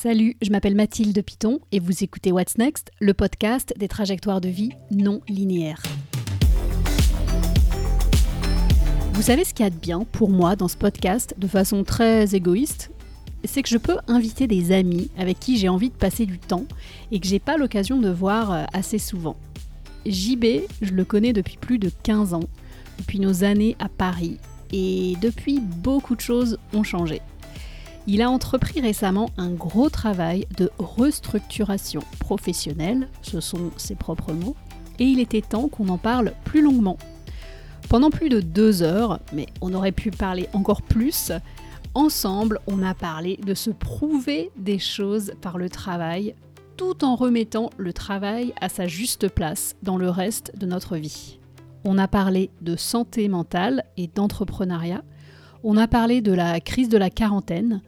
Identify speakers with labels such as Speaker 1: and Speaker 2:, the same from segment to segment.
Speaker 1: Salut, je m'appelle Mathilde Piton et vous écoutez What's Next, le podcast des trajectoires de vie non linéaires. Vous savez ce qu'il y a de bien pour moi dans ce podcast, de façon très égoïste? C'est que je peux inviter des amis avec qui j'ai envie de passer du temps et que j'ai pas l'occasion de voir euh, assez souvent. JB, je le connais depuis plus de 15 ans, depuis nos années à Paris, et depuis beaucoup de choses ont changé. Il a entrepris récemment un gros travail de restructuration professionnelle, ce sont ses propres mots, et il était temps qu'on en parle plus longuement. Pendant plus de deux heures, mais on aurait pu parler encore plus, ensemble on a parlé de se prouver des choses par le travail, tout en remettant le travail à sa juste place dans le reste de notre vie. On a parlé de santé mentale et d'entrepreneuriat, on a parlé de la crise de la quarantaine,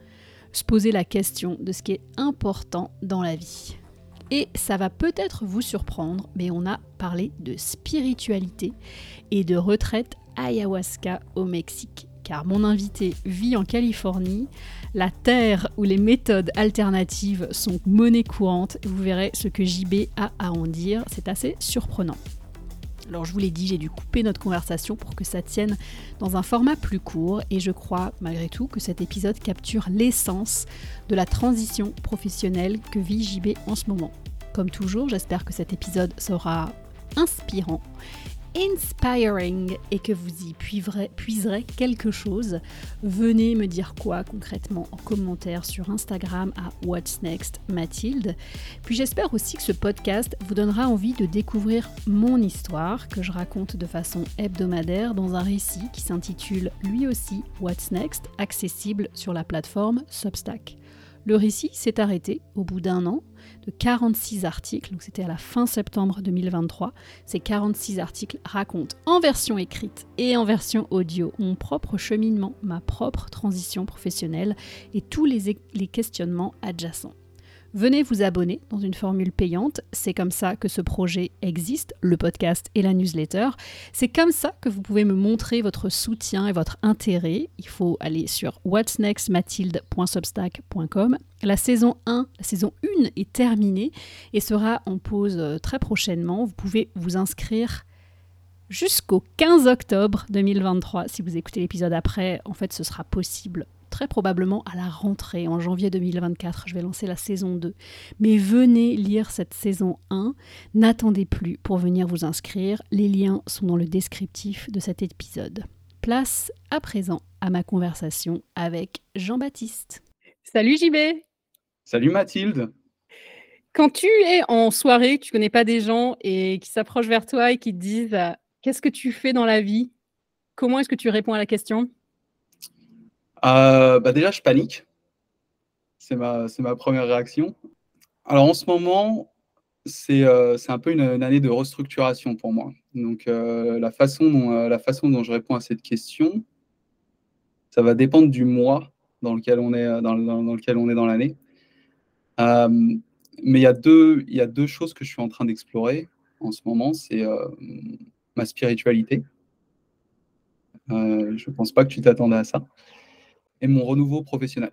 Speaker 1: se poser la question de ce qui est important dans la vie. Et ça va peut-être vous surprendre, mais on a parlé de spiritualité et de retraite ayahuasca au Mexique. Car mon invité vit en Californie, la terre où les méthodes alternatives sont monnaie courante. Vous verrez ce que JB a à en dire, c'est assez surprenant. Alors je vous l'ai dit, j'ai dû couper notre conversation pour que ça tienne dans un format plus court et je crois malgré tout que cet épisode capture l'essence de la transition professionnelle que vit JB en ce moment. Comme toujours, j'espère que cet épisode sera inspirant inspiring et que vous y puiserez, quelque chose, venez me dire quoi concrètement en commentaire sur Instagram à What's Next Mathilde. Puis j'espère aussi que ce podcast vous donnera envie de découvrir mon histoire que je raconte de façon hebdomadaire dans un récit qui s'intitule lui aussi What's Next, accessible sur la plateforme Substack. Le récit s'est arrêté au bout d'un an de 46 articles, donc c'était à la fin septembre 2023. Ces 46 articles racontent en version écrite et en version audio mon propre cheminement, ma propre transition professionnelle et tous les, les questionnements adjacents. Venez vous abonner dans une formule payante. C'est comme ça que ce projet existe, le podcast et la newsletter. C'est comme ça que vous pouvez me montrer votre soutien et votre intérêt. Il faut aller sur whatsnextmathilde.substack.com. La saison 1, la saison 1 est terminée et sera en pause euh, très prochainement. Vous pouvez vous inscrire jusqu'au 15 octobre 2023. Si vous écoutez l'épisode après, en fait, ce sera possible très probablement à la rentrée, en janvier 2024. Je vais lancer la saison 2. Mais venez lire cette saison 1. N'attendez plus pour venir vous inscrire. Les liens sont dans le descriptif de cet épisode. Place à présent à ma conversation avec Jean-Baptiste. Salut JB
Speaker 2: Salut Mathilde
Speaker 1: Quand tu es en soirée, tu connais pas des gens et qui s'approchent vers toi et qui te disent Qu'est-ce que tu fais dans la vie? Comment est-ce que tu réponds à la question?
Speaker 2: Euh, bah déjà, je panique. C'est ma, première réaction. Alors en ce moment, c'est euh, un peu une, année de restructuration pour moi. Donc euh, la, façon dont, je réponds à cette question, ça va dépendre du mois dans lequel on est dans, lequel on est dans l'année. mais il y, a deux, il y a deux choses que je suis en train d'explorer en ce moment. C'est ma spiritualité. je ne pense pas que tu t'attendais à ça et mon renouveau professionnel.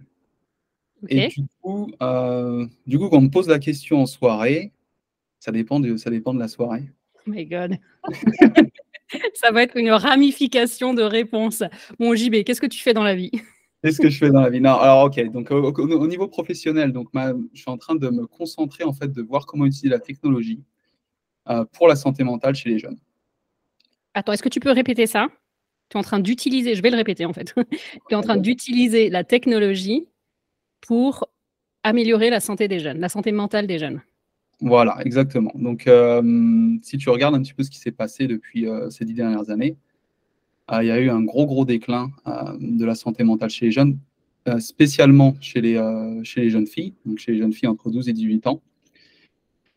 Speaker 2: Et du coup, euh, du coup, quand on me pose la question en soirée, ça dépend de, ça dépend de la soirée.
Speaker 1: Oh my God. ça va être une ramification de réponses. Mon JB, qu'est-ce que tu fais dans la vie?
Speaker 2: Qu'est-ce que je fais dans la vie? Non, alors ok. Donc au, niveau professionnel, donc je suis en train de me concentrer en fait de voir comment utiliser la technologie euh, pour la santé mentale chez les jeunes.
Speaker 1: Attends, est-ce que tu peux répéter ça? Tu es en train d'utiliser, je vais le répéter en fait, tu es en train d'utiliser la technologie pour améliorer la santé des jeunes, la santé mentale des jeunes.
Speaker 2: Voilà, exactement. Donc, euh, si tu regardes un petit peu ce qui s'est passé depuis euh, ces dix dernières années, euh, il y a eu un gros, gros déclin de la santé mentale chez les jeunes, spécialement chez les, chez les jeunes filles, donc chez les jeunes filles entre 12 et 18 ans,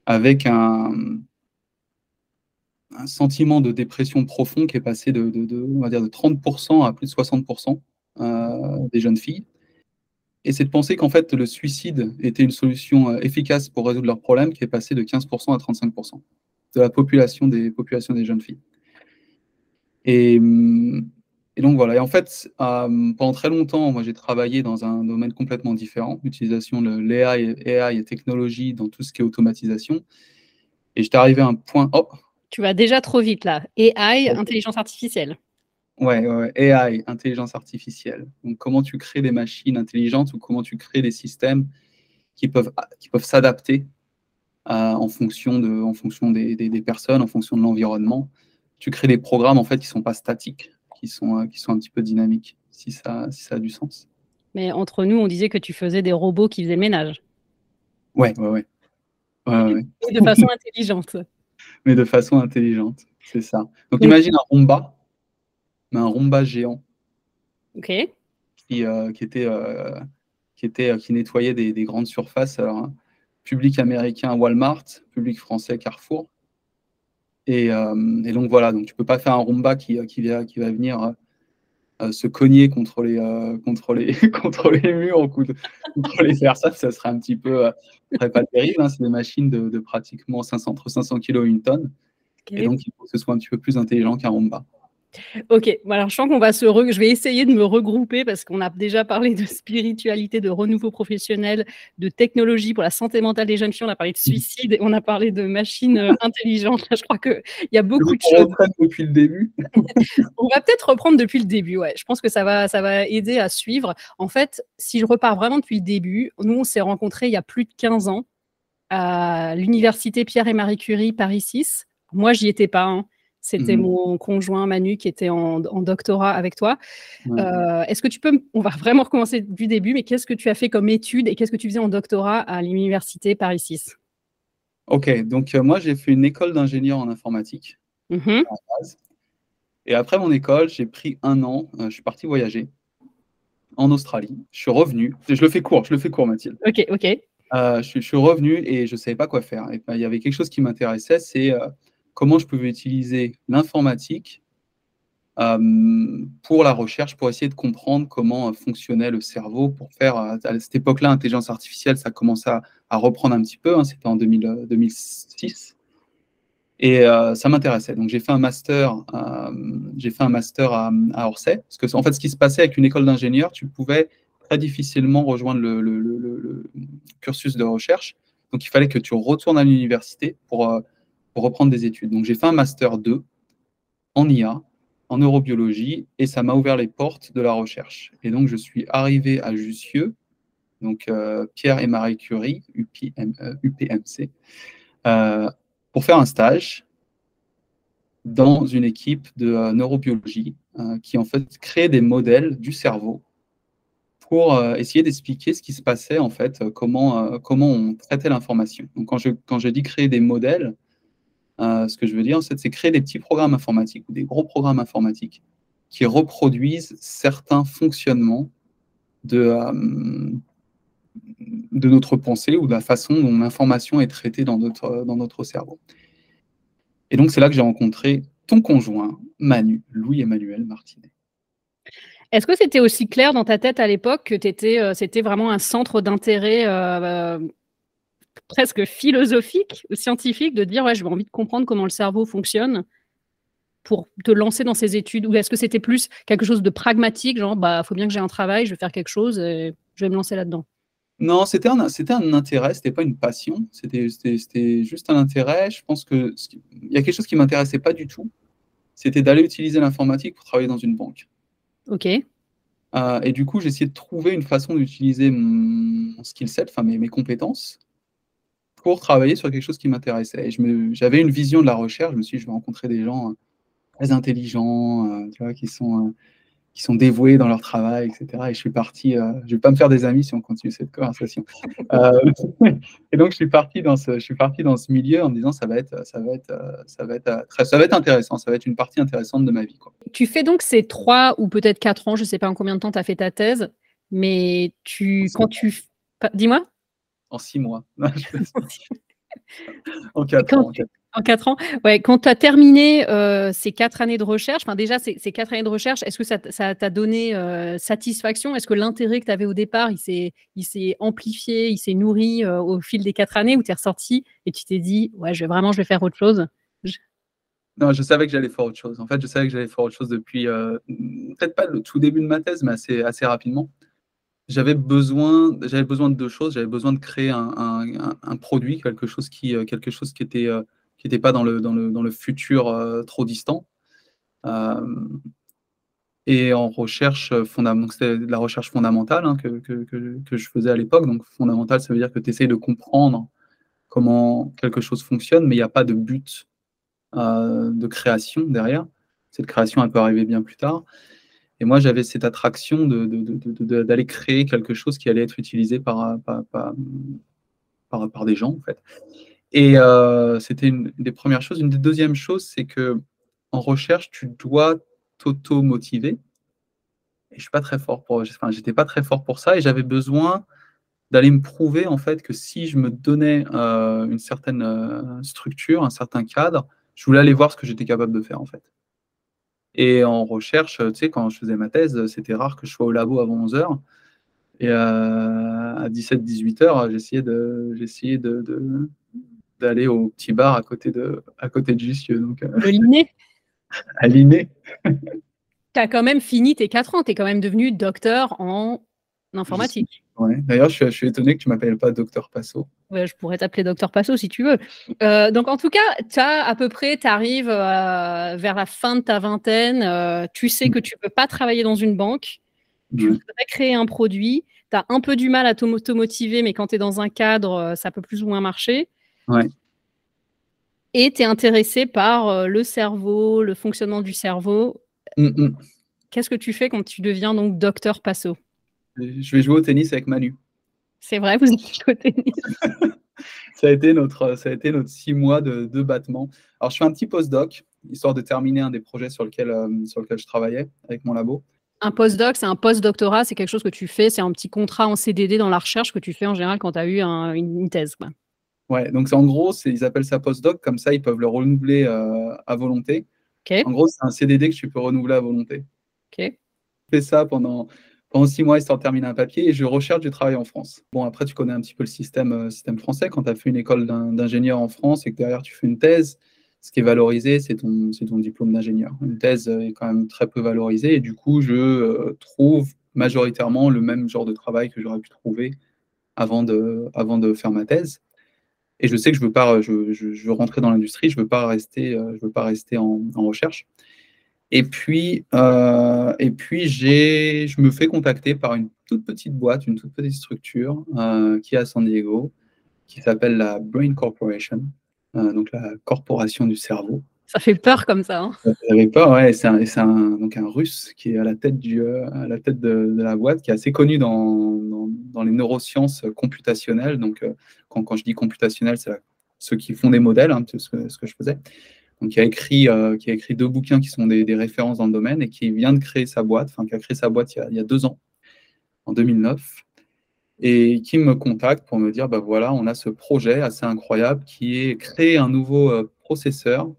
Speaker 2: avec un, un sentiment de dépression profond qui est passé de, on va dire de 30% à plus de 60% euh, des jeunes filles. Et c'est de penser qu'en fait, le suicide était une solution euh, efficace pour résoudre leurs problèmes, qui est passé de 15% à 35% de la population des, populations des jeunes filles. Et, Et donc voilà, et en fait, euh, pendant très longtemps, moi j'ai travaillé dans un domaine complètement différent, l'utilisation de l'AI AI et technologie dans tout ce qui est automatisation. Et j'étais arrivé à un point. Oh
Speaker 3: Tu vas déjà trop vite là. AI, intelligence artificielle.
Speaker 2: Ouais, ouais, AI, intelligence artificielle. Donc comment tu crées des machines intelligentes ou comment tu crées des systèmes qui peuvent, qui peuvent s'adapter en fonction, de, en fonction des, des, personnes, en fonction de l'environnement. Tu crées des programmes en fait qui ne sont pas statiques qui sont, euh, qui sont un petit peu dynamiques, si ça, si ça a du sens.
Speaker 3: Mais entre nous, on disait que tu faisais des robots qui faisaient le ménage.
Speaker 2: Ouais, ouais, ouais.
Speaker 3: de façon intelligente.
Speaker 2: Mais de façon intelligente, c'est ça. Donc imagine un Roomba, mais un Roomba géant.
Speaker 3: Ok.
Speaker 2: Qui, euh, qui était, euh, qui, était qui nettoyait des, des grandes surfaces. Alors, hein, public américain Walmart, public français Carrefour. Euh, et, donc voilà, donc tu peux pas faire un Roomba qui, euh, qui, va, qui va venir euh, se cogner contre les, contre les, contre les murs ou contre, les personnes, ça serait un petit peu pas terrible. Hein. C'est des machines de, pratiquement 500, entre 500 kg et une tonne. Et donc, il faut que ce soit un petit peu plus intelligent qu'un Roomba.
Speaker 3: Ok, alors je sens qu'on va se. Je vais essayer de me regrouper parce qu'on a déjà parlé de spiritualité, de renouveau professionnel, de technologie pour la santé mentale des jeunes filles, on a parlé de suicide, on a parlé de machines euh, intelligentes. je crois qu'il y a beaucoup de choses.
Speaker 2: depuis le début.
Speaker 3: on va peut-être reprendre depuis le début, ouais. Je pense que ça va, ça va aider à suivre. En fait, si je repars vraiment depuis le début, nous, on s'est rencontrés il y a plus de 15 ans à l'université Pierre et Marie Curie, Paris 6. Moi, j'y étais pas. Hein. C'était mmh mon conjoint Manu qui était en, doctorat avec toi. Euh, est-ce que tu peux, on va vraiment recommencer du début, mais qu'est-ce que tu as fait comme étude et qu'est-ce que tu faisais en doctorat à l'université Paris 6
Speaker 2: Ok, donc euh, moi j'ai fait une école d'ingénieur en informatique. Mmh et après mon école, j'ai pris un an, euh, je suis parti voyager en Australie. Je suis revenu, je le fais court, je le fais court Mathilde.
Speaker 3: Ok, ok.
Speaker 2: Je, suis revenu et je ne savais pas quoi faire. Ben, il y avait quelque chose qui m'intéressait, c'est comment je pouvais utiliser l'informatique euh, pour la recherche, pour essayer de comprendre comment euh, fonctionnait le cerveau, pour faire, euh, à cette époque-là, l'intelligence artificielle, ça commençait à, reprendre un petit peu, hein, c'était en 2000, 2006, et ça m'intéressait. Donc j'ai fait un master, fait un master à, Orsay, parce que en fait, ce qui se passait avec une école d'ingénieur, tu pouvais très difficilement rejoindre le, cursus de recherche, donc il fallait que tu retournes à l'université pour pour reprendre des études. Donc j'ai fait un master 2 en IA, en neurobiologie, et ça m'a ouvert les portes de la recherche. Et donc je suis arrivé à Jussieu, donc euh, Pierre et Marie Curie, UPMC, euh, euh, pour faire un stage dans une équipe de neurobiologie qui en fait crée des modèles du cerveau pour essayer d'expliquer ce qui se passait en fait, comment, comment on traitait l'information. Donc quand je, quand je dis créer des modèles, euh, ce que je veux dire, c'est créer des petits programmes informatiques ou des gros programmes informatiques qui reproduisent certains fonctionnements de, euh, notre pensée ou de la façon dont l'information est traitée dans notre, dans notre cerveau. Et donc, c'est là que j'ai rencontré ton conjoint, Manu, Louis-Emmanuel Martinet.
Speaker 3: Est-ce que c'était aussi clair dans ta tête à l'époque que euh, c'était vraiment un centre d'intérêt presque philosophique, scientifique, de dire ouais, j'ai envie de comprendre comment le cerveau fonctionne pour te lancer dans ces études Ou est-ce que c'était plus quelque chose de pragmatique, genre bah faut bien que j'ai un travail, je vais faire quelque chose et je vais me lancer là-dedans?
Speaker 2: Non, c'était un, c'était un intérêt, c'était pas une passion, c'était, c'était, juste un intérêt. Je pense que il y a quelque chose qui m'intéressait pas du tout, c'était d'aller utiliser l'informatique pour travailler dans une banque.
Speaker 3: Ok.
Speaker 2: Euh, et du coup, j'ai essayé de trouver une façon d'utiliser mon, skill set, enfin mes, mes compétences, pour travailler sur quelque chose qui m'intéressait. J'avais une vision de la recherche, je me suis dit, je vais rencontrer des gens euh, très intelligents, euh, tu vois, qui sont, euh, qui sont dévoués dans leur travail, etc. Et je suis parti, je ne vais pas me faire des amis si on continue cette conversation. et donc, je suis, parti dans ce, je suis parti dans ce milieu en me disant, ça va être, ça va être, ça va être, très, ça va être intéressant, ça va être une partie intéressante de ma vie. Quoi.
Speaker 3: Tu fais donc ces trois ou peut-être quatre ans, je ne sais pas en combien de temps tu as fait ta thèse, mais tu, quand tu... Dis-moi
Speaker 2: en six mois.
Speaker 3: en quatre ans. En quatre ans. Ouais, quand tu as terminé euh, ces quatre années de recherche, enfin déjà ces, quatre années de recherche, est-ce que ça t'a donné euh, satisfaction? Est-ce que l'intérêt que tu avais au départ, il s'est amplifié, il s'est nourri euh, au fil des quatre années ou tu es ressorti et tu t'es dit, ouais, je vais vraiment, je vais faire autre chose?
Speaker 2: Non, je savais que j'allais faire autre chose. En fait, je savais que j'allais faire autre chose depuis, peut-être pas le tout début de ma thèse, mais assez, assez rapidement. J'avais besoin, j'avais besoin de deux choses. J'avais besoin de créer un, produit, quelque chose qui, euh, quelque chose qui était, euh, qui n'était pas dans le, dans le, dans le futur euh, trop distant. Euh, et en recherche fondamentale, la recherche fondamentale hein, que, je faisais à l'époque. Donc, fondamentale, ça veut dire que tu essayes de comprendre comment quelque chose fonctionne, mais il n'y a pas de but de création derrière. Cette création, elle peut arriver bien plus tard. Et moi, j'avais cette attraction d'aller créer quelque chose qui allait être utilisé par des gens, en fait. Et euh, c'était une des premières choses. Une des deuxièmes choses, c'est que en recherche, tu dois t'auto-motiver. Et je suis pas très fort pour, enfin, j'étais pas très fort pour ça, et j'avais besoin d'aller me prouver en fait que si je me donnais euh, une certaine euh, structure, un certain cadre, je voulais aller voir ce que j'étais capable de faire en fait. Et en recherche, tu sais, quand je faisais ma thèse, c'était rare que je sois au labo avant 11 heures. Et euh, à 17-18 heures, j'essayais de, j'essayais de, de, d'aller au petit bar à côté de, à côté de Jussieu. Donc,
Speaker 3: euh, Liné
Speaker 2: À Liné.
Speaker 3: tu as quand même fini tes 4 ans, tu es quand même devenu docteur en informatique.
Speaker 2: Ouais. D'ailleurs, je suis, je suis, étonné que tu ne m'appelles pas docteur Passo.
Speaker 3: Ouais, je pourrais t'appeler docteur Passo si tu veux. Euh, donc, en tout cas, tu as à peu près, tu arrives euh, vers la fin de ta vingtaine, euh, tu sais mmh. que tu ne peux pas travailler dans une banque, tu mmh. voudrais créer un produit, tu as un peu du mal à t'automotiver, mais quand tu es dans un cadre, ça peut plus ou moins marcher.
Speaker 2: Ouais.
Speaker 3: Et tu es intéressé par le cerveau, le fonctionnement du cerveau.
Speaker 2: Mm -mm.
Speaker 3: Qu'est-ce que tu fais quand tu deviens donc docteur Passo?
Speaker 2: Je vais jouer au tennis avec Manu.
Speaker 3: C'est vrai, vous êtes au tennis
Speaker 2: ça, a été notre, ça a été notre six mois de, de battement. Alors, je fais un petit postdoc, histoire de terminer un des projets sur lequel, euh, sur lequel je travaillais avec mon labo.
Speaker 3: Un postdoc, c'est un post-doctorat, c'est quelque chose que tu fais, c'est un petit contrat en CDD dans la recherche que tu fais en général quand tu as eu un, une, une, thèse. Quoi.
Speaker 2: Ouais, donc en gros, ils appellent ça postdoc, comme ça ils peuvent le renouveler euh, à volonté.
Speaker 3: Okay.
Speaker 2: En gros, c'est un CDD que tu peux renouveler à volonté.
Speaker 3: Ok.
Speaker 2: Je fais ça pendant, pendant six mois histoire de terminer un papier et je recherche du travail en France. Bon, après, tu connais un petit peu le système, euh, français. Quand tu as fait une école d'ingénieur en France et que derrière tu fais une thèse, ce qui est valorisé, c'est ton, diplôme d'ingénieur. Une thèse est quand même très peu valorisée et du coup, je euh, trouve majoritairement le même genre de travail que j'aurais pu trouver avant de, faire ma thèse. Et je sais que je veux pas, je, je, rentrer dans l'industrie, je veux pas rester, euh, je veux pas rester en, en recherche. Et puis, euh, et puis j'ai, je me fais contacter par une toute petite boîte, une toute petite structure euh, qui est à San Diego, qui s'appelle la Brain Corporation, euh, donc la corporation du cerveau.
Speaker 3: Ça fait peur comme ça. Hein
Speaker 2: ça fait peur, ouais. C'est un, un, donc un russe qui est à la tête, du, à la, tête de, de la boîte, qui est assez connu dans, dans, dans les neurosciences computationnelles. Donc, quand, quand je dis computationnel, c'est ceux qui font des modèles, hein, ce, que, ce, que, je faisais. Qui a écrit, euh, qui a écrit deux bouquins qui sont des, références dans le domaine et qui vient de créer sa boîte, enfin, qui a créé sa boîte il y a, deux ans, en 2009 et qui me contacte pour me dire bah voilà, on a ce projet assez incroyable qui est créer un nouveau euh, processeur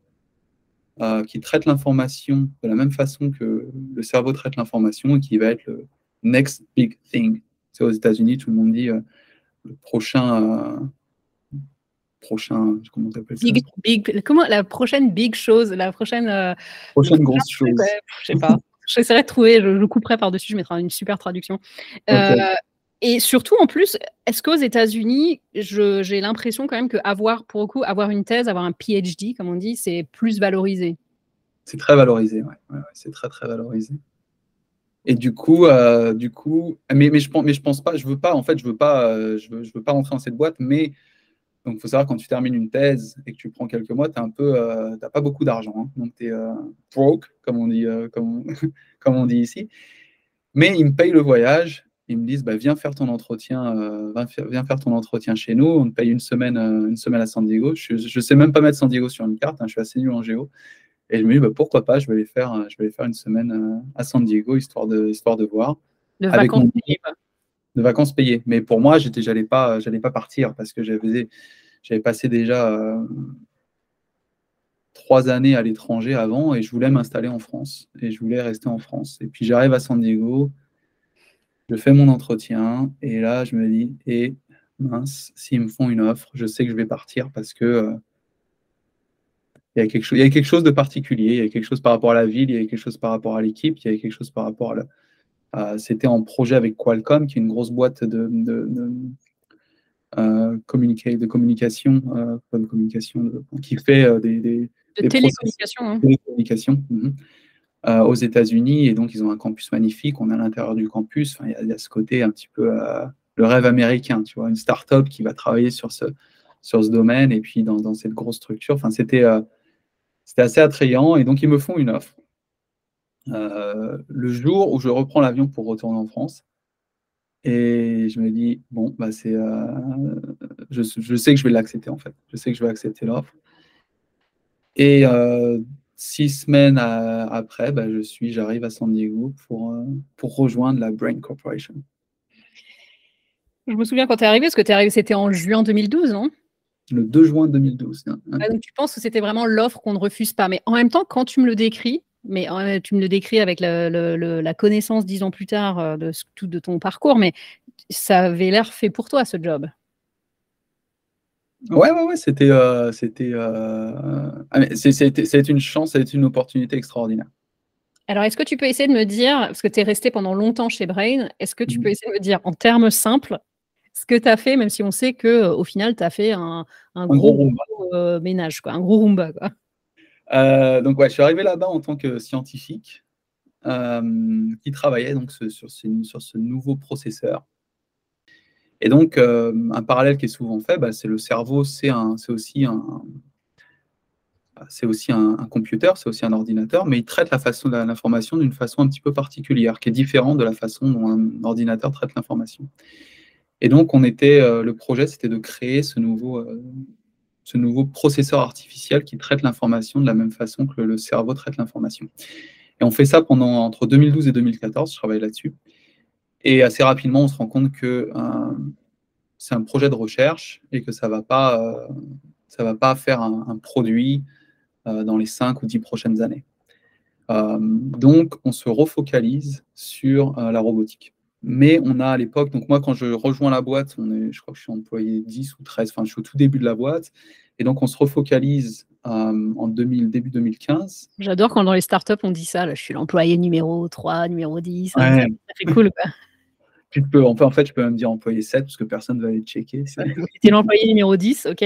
Speaker 2: euh, qui traite l'information de la même façon que le cerveau traite l'information et qui va être le next big thing. C'est aux États-Unis, tout le monde dit le prochain. Euh, prochain, comment t'appelles ça?
Speaker 3: Big, big, comment, La prochaine big chose, la prochaine. Euh,
Speaker 2: prochaine grosse chose.
Speaker 3: Ouais, je sais pas. J'essaierai de trouver, je, je couperai par-dessus, je mettrai une super traduction. Okay. Et surtout, en plus, est-ce qu'aux États-Unis, j'ai l'impression quand même qu'avoir, pour le coup, avoir une thèse, avoir un PhD, comme on dit, c'est plus valorisé
Speaker 2: C'est très valorisé, ouais. ouais, ouais c'est très, très valorisé. Et du coup, euh, du coup, mais, mais, je mais je pense pas, je veux pas, en fait, je veux pas, euh, je veux, je veux pas rentrer dans cette boîte, mais donc, il faut savoir quand tu termines une thèse et que tu prends quelques mois, tu peu, euh, pas beaucoup d'argent, hein, donc tu es euh, broke, comme on dit, euh, comme, on, comme on dit ici. Mais ils me payent le voyage, ils me disent bah, viens faire ton entretien, euh, viens faire ton entretien chez nous. On te paye une semaine, une semaine à San Diego. Je ne sais même pas mettre San Diego sur une carte. Hein, je suis assez nul en géo. Et je me dis bah, pourquoi pas, je vais aller faire, je vais aller faire une semaine à San Diego histoire de, histoire de voir.
Speaker 3: De vacances payées.
Speaker 2: De vacances payées. Mais pour moi, j'étais, j'allais pas, j'allais pas partir parce que j'avais, j'avais passé déjà euh, trois années à l'étranger avant et je voulais m'installer en France et je voulais rester en France. Et puis j'arrive à San Diego je fais mon entretien et là, je me dis, et eh, mince, s'ils me font une offre, je sais que je vais partir parce que euh, il y, a quelque chose, il y quelque chose de particulier, il y a quelque chose par rapport à la ville, il y a quelque chose par rapport à l'équipe, il y a quelque chose par rapport à C'était en projet avec Qualcomm, qui est une grosse boîte de, de, de, euh, de communication, euh, de communication qui fait euh, des, des,
Speaker 3: de télécommunication, hein.
Speaker 2: mhm. aux États-Unis. Et donc, ils ont un campus magnifique. On est à l'intérieur du campus. il, y a, ce côté un petit peu le rêve américain, tu vois, une start-up qui va travailler sur ce, sur ce domaine et puis dans, dans cette grosse structure. Enfin, c'était c'était assez attrayant et donc ils me font une offre. Euh, le jour où je reprends l'avion pour retourner en France, et je me dis, bon, bah c'est, euh, je, je, sais que je vais l'accepter en fait. Je sais que je vais accepter l'offre. Et euh, six semaines après, bah, je suis, j'arrive à San Diego pour, pour rejoindre la Brain Corporation.
Speaker 3: Je me souviens quand tu es arrivé, parce que tu es arrivé, c'était en juin 2012, non?
Speaker 2: Le 2 juin 2012.
Speaker 3: Ah, donc tu penses que c'était vraiment l'offre qu'on ne refuse pas. Mais en même temps, quand tu me le décris, mais tu me le décris avec la connaissance dix ans plus tard euh, de tout de ton parcours, mais ça avait l'air fait pour toi ce job.
Speaker 2: Ouais, ouais, ouais, c'était, euh, c'était, euh... Ah, c'est une chance, c'est une opportunité extraordinaire.
Speaker 3: Alors, est-ce que tu peux essayer de me dire, parce que tu es resté pendant longtemps chez Brain, est-ce que tu mmh. peux essayer de me dire en termes simples ce que tu as fait, même si on sait que au final, tu as fait un, gros, euh, ménage, quoi, un gros Roomba. Quoi?
Speaker 2: Euh, donc, ouais, je suis arrivé là-bas en tant que scientifique euh, qui travaillait donc, sur, ce, nouveau processeur. Et donc, un parallèle qui est souvent fait, bah, c'est le cerveau, c'est aussi un, c'est aussi un, computer, c'est aussi un ordinateur, mais il traite l'information d'une façon un petit peu particulière, qui est différente de la façon dont un ordinateur traite l'information. Et donc, on était, euh, le projet, c'était de créer ce nouveau, euh, ce nouveau processeur artificiel qui traite l'information de la même façon que le, cerveau traite l'information. Et on fait ça pendant entre 2012 et 2014, je travaille là-dessus. Et assez rapidement, on se rend compte que euh, c'est un projet de recherche et que ça ne va, pas, ça va pas faire un, produit dans les 5 ou 10 prochaines années. donc, on se refocalise sur la robotique. Mais on a à l'époque, donc moi quand je rejoins la boîte, on est, je crois que je suis employé 10 ou 13, enfin je suis au tout début de la boîte, et donc on se refocalise euh, en 2000, début 2015.
Speaker 3: J'adore quand dans les startups on dit ça, là, je suis l'employé numéro 3, numéro 10, hein, ça fait cool. Quoi.
Speaker 2: Tu peux, en fait, je peux même dire employé 7 parce que personne ne va aller checker.
Speaker 3: C'est l'employé numéro 10, ok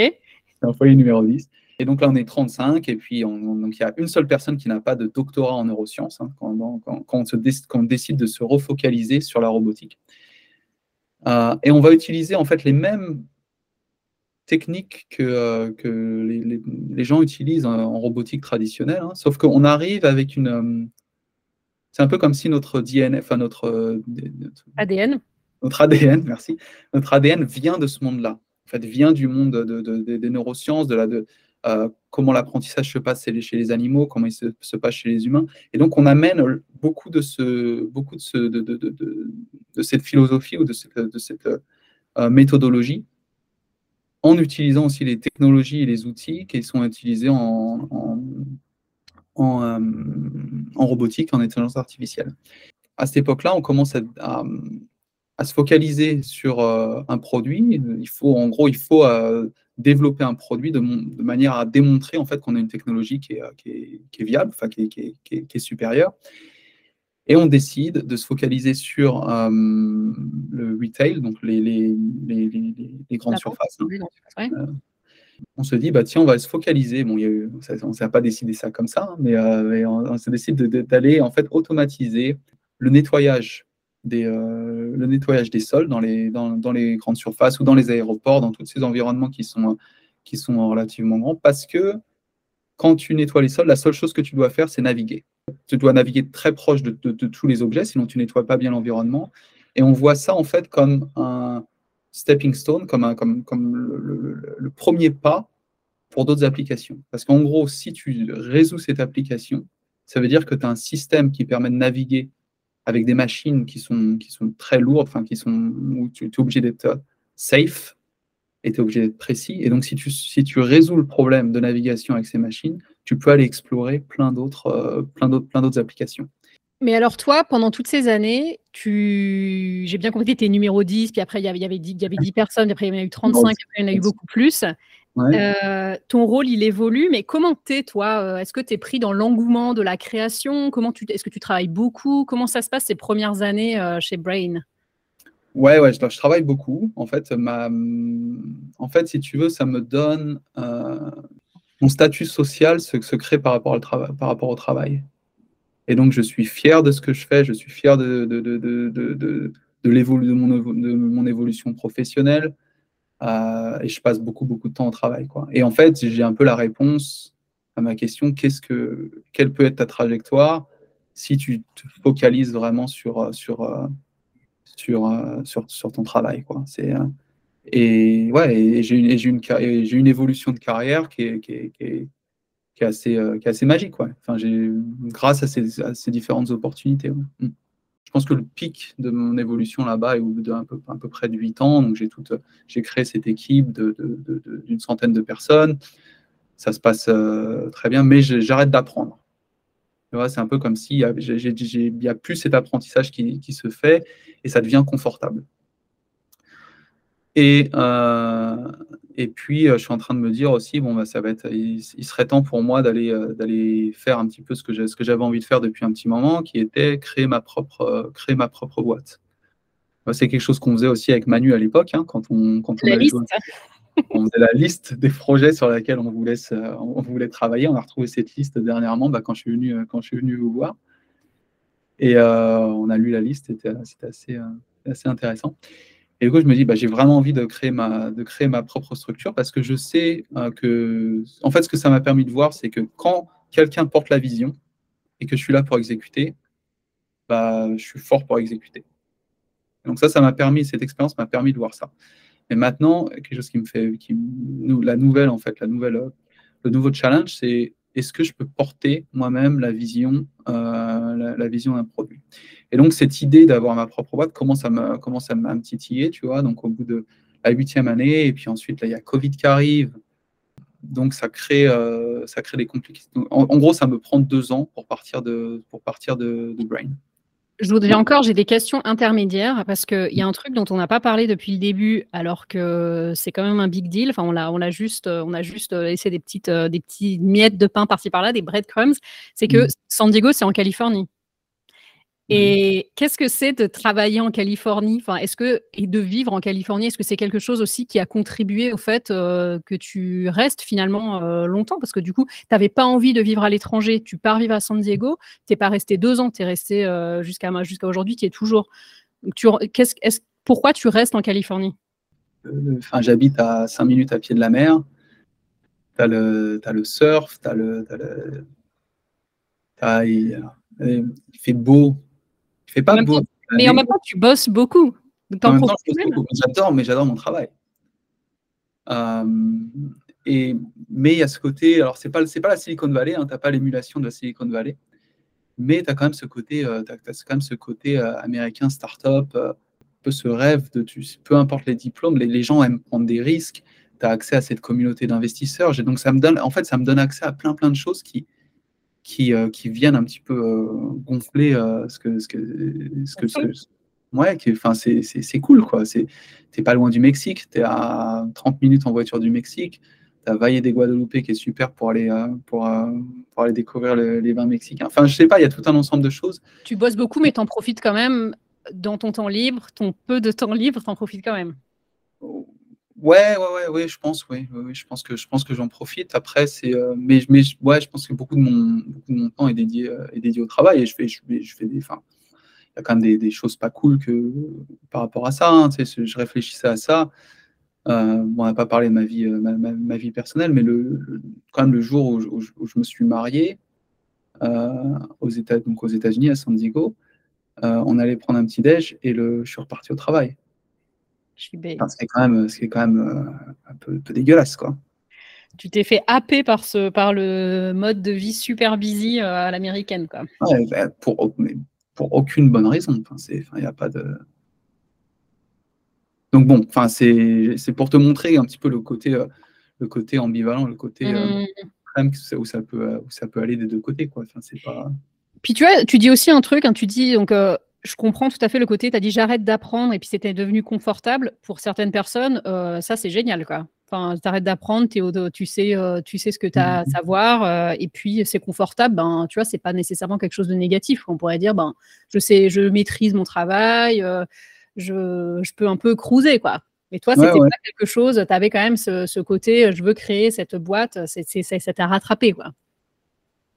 Speaker 2: L'employé numéro 10. Et donc là, on est 35, et puis il y a une seule personne qui n'a pas de doctorat en neurosciences hein, quand, on se décide de se refocaliser sur la robotique. Euh, et on va utiliser en fait les mêmes techniques que, euh, que les, gens utilisent en, robotique traditionnelle, hein, sauf qu'on arrive avec une. Euh, c'est un peu comme si notre DNA, enfin notre,
Speaker 3: ADN.
Speaker 2: Notre ADN, merci. Notre ADN vient de ce monde-là. En fait, vient du monde des neurosciences, de la, de, euh, comment l'apprentissage se passe chez les animaux, comment il se, passe chez les humains. Et donc, on amène beaucoup de, ce, beaucoup de, ce, de, de, de, cette philosophie ou de cette, euh, méthodologie en utilisant aussi les technologies et les outils qui sont utilisés en, en, en, euh, robotique, en intelligence artificielle. À cette époque-là, on commence à, se focaliser sur un produit. Il faut, en gros, il faut développer un produit de, manière à démontrer en fait qu'on a une technologie qui est, euh, viable, qui est, supérieure. Et on décide de se focaliser sur euh, le retail, donc les, les, les, grandes surfaces. Hein. Euh, on se dit, bah, tiens, on va se focaliser. Bon, on ne s'est pas décidé ça comme ça, hein, mais, on, se décide d'aller en fait automatiser le nettoyage euh, le nettoyage des sols dans les, dans, les grandes surfaces ou dans les aéroports, dans tous ces environnements qui sont, qui sont relativement grands, parce que quand tu nettoies les sols, la seule chose que tu dois faire, c'est naviguer. Tu dois naviguer très proche de, tous les objets, sinon tu nettoies pas bien l'environnement. Et on voit ça en fait comme un stepping stone, comme, un, comme, comme le, premier pas pour d'autres applications. Parce qu'en gros, si tu résous cette application, ça veut dire que tu as un système qui permet de naviguer avec des machines qui sont, qui sont très lourdes, enfin, qui sont, où tu es obligé d'être safe et tu es obligé d'être précis. Et donc, si tu, si tu résous le problème de navigation avec ces machines, tu peux aller explorer plein d'autres euh, plein d'autres, plein d'autres applications.
Speaker 3: Mais alors, toi, pendant toutes ces années, tu... j'ai bien compris que tu étais numéro 10, puis après, il y avait, il y avait 10, il y avait 10 personnes, après, il y en a eu 35, après, il y en a eu beaucoup plus. Euh, ton rôle, il évolue, mais comment t'es, toi? Euh, Est-ce que tu es pris dans l'engouement de la création? Comment tu, Est-ce que tu travailles beaucoup? Comment ça se passe ces premières années euh, chez Brain?
Speaker 2: Ouais, ouais, je, travaille beaucoup. En fait, ma, en fait, si tu veux, ça me donne mon statut social se, se crée par rapport, au travail, par rapport au travail. Et donc, je suis fier de ce que je fais, je suis fier de, de, de, de, de, de mon, mon évolution professionnelle. Euh, et je passe beaucoup, beaucoup de temps au travail. Quoi. Et en fait, j'ai un peu la réponse à ma question qu'est-ce que, quelle peut être ta trajectoire si tu te focalises vraiment sur, euh, sur, euh, sur, sur, sur ton travail. Quoi. C'est, et ouais, j'ai une, une, une évolution de carrière qui est, qui est, qui est, assez, qui est assez magique. Ouais. Enfin, grâce à ces, à ces différentes opportunités. Mm je pense que le pic de mon évolution là-bas est au bout d'un peu, à peu près de 8 ans. J'ai, créé cette équipe de, d'une centaine de personnes. Ça se passe euh, très bien, mais j'arrête d'apprendre. c'est un peu comme s'il n'y a, plus cet apprentissage qui, qui, se fait et ça devient confortable. Et, euh, et puis, euh, je suis en train de me dire aussi, bon, bah, ça va être, il, serait temps pour moi d'aller euh, d'aller faire un petit peu ce que j'avais envie de faire depuis un petit moment, qui était créer ma propre, créer ma propre boîte. C'est quelque chose qu'on faisait aussi avec Manu à l'époque, hein, quand on, quand on, on faisait la liste des projets sur lesquels on voulait, on voulait travailler. On a retrouvé cette liste dernièrement bah, quand, je suis venu, quand je suis venu vous voir. Et on a lu la liste, c'était assez, assez intéressant. Et du coup, je me dis, bah, j'ai vraiment envie de créer, ma, propre structure parce que je sais euh, que, en fait, ce que ça m'a permis de voir, c'est que quand quelqu'un porte la vision et que je suis là pour exécuter, bah, je suis fort pour exécuter. donc ça, ça m'a permis, cette expérience m'a permis de voir ça. Et maintenant, quelque chose qui me fait, la nouvelle, en fait, le nouveau challenge, c'est est-ce que je peux porter moi-même la vision, euh, la, vision d'un produit? Et donc, cette idée d'avoir ma propre boîte commence à me, commence à me titiller, tu vois? Donc, au bout de la huitième année, et puis ensuite, là, il y a Covid qui arrive. Donc, ça crée, euh, ça crée des complications. En, gros, ça me prend deux ans pour partir de, pour partir de Brain.
Speaker 3: Je voudrais encore, j'ai des questions intermédiaires parce qu'il y a un truc dont on n'a pas parlé depuis le début, alors que c'est quand même un big deal. Enfin, on l'a, on l'a juste, on a juste laissé des petites, euh, des petits miettes de pain par-ci par-là, des breadcrumbs. C'est que mmh. San Diego, c'est en Californie. Et qu'est-ce que c'est de travailler en Californie? Enfin, est-ce que, Et de vivre en Californie Est-ce que c'est quelque chose aussi qui a contribué au fait euh, que tu restes finalement euh, longtemps? Parce que du coup, tu n'avais pas envie de vivre à l'étranger. Tu pars vivre à San Diego. Tu n'es pas resté deux ans. Tu es resté euh, jusqu'à jusqu'à aujourd'hui. Tu es toujours. Tu, est pourquoi tu restes en Californie?
Speaker 2: Enfin, J'habite à cinq minutes à pied de la mer. Tu as, as, le surf. As le, as il, il fait beau
Speaker 3: pas mais en même temps, tu bosses beaucoup.
Speaker 2: J'adore, mais j'adore mon travail. Euh, et, mais il y a ce côté, alors c'est pas, pas la Silicon Valley, hein, tu n'as pas l'émulation de la Silicon Valley, mais tu as quand même ce côté, euh, as, quand même ce côté euh, américain, start-up, peu ce rêve de, tu, peu importe les diplômes, les, les gens aiment prendre des risques, tu as accès à cette communauté d'investisseurs. Donc ça me donne, en fait, ça me donne accès à plein plein de choses qui, qui, euh, qui viennent un petit peu euh, gonfler euh, ce que. Ce que, ce que, ce, ouais, enfin, c'est cool, quoi. T'es pas loin du Mexique, tu es à 30 minutes en voiture du Mexique. Tu as Valle des Guadalupe qui est super pour aller, pour, pour aller découvrir les vins mexicains. Enfin, je sais pas, il y a tout un ensemble de choses.
Speaker 3: Tu bosses beaucoup, mais tu en profites quand même dans ton temps libre, ton peu de temps libre, tu en profites quand même.
Speaker 2: Ouais, ouais, ouais, je pense, oui, je pense que je pense que j'en profite. Après, c'est, euh, mais, mais ouais, je pense que beaucoup de mon, beaucoup de mon temps est dédié, euh, est dédié au travail et je fais, je, je fais des, enfin, il y a quand même des, des, choses pas cool que par rapport à ça. Hein, je réfléchissais à ça. Euh, bon, on n'a pas parlé de ma vie, ma, ma, vie personnelle, mais le, quand même le jour où, où, je me suis marié aux États, donc aux États-Unis à San Diego, on allait prendre un petit déj et le, je suis reparti au travail.
Speaker 3: Je suis bête.
Speaker 2: c'est quand même, c'est quand même euh, un, peu, dégueulasse, quoi.
Speaker 3: Tu t'es fait happer par, ce, par le mode de vie super busy euh, à l'américaine, quoi.
Speaker 2: Bah, pour, pour aucune bonne raison. Enfin, c'est, il n'y a pas de. Donc bon, enfin, c'est, c'est pour te montrer un petit peu le côté, euh, le côté ambivalent, le côté mmh. où ça peut, où ça peut aller des deux côtés, quoi. Enfin, c'est pas.
Speaker 3: Puis tu vois, tu dis aussi un truc, hein, tu dis donc je comprends tout à fait le côté, tu as dit j'arrête d'apprendre et puis c'était devenu confortable. Pour certaines personnes, euh, ça c'est génial. quoi. Enfin, tu arrêtes d'apprendre, tu sais, euh, tu sais ce que tu as à mmh savoir, euh, et puis c'est confortable. Ben, tu vois, c'est pas nécessairement quelque chose de négatif. On pourrait dire, ben, je sais, je maîtrise mon travail, je, je, peux un peu cruiser, quoi. Mais toi, c'était pas quelque chose. Tu avais quand même ce, ce, côté, je veux créer cette boîte. C'est, ça t'a rattrapé, quoi.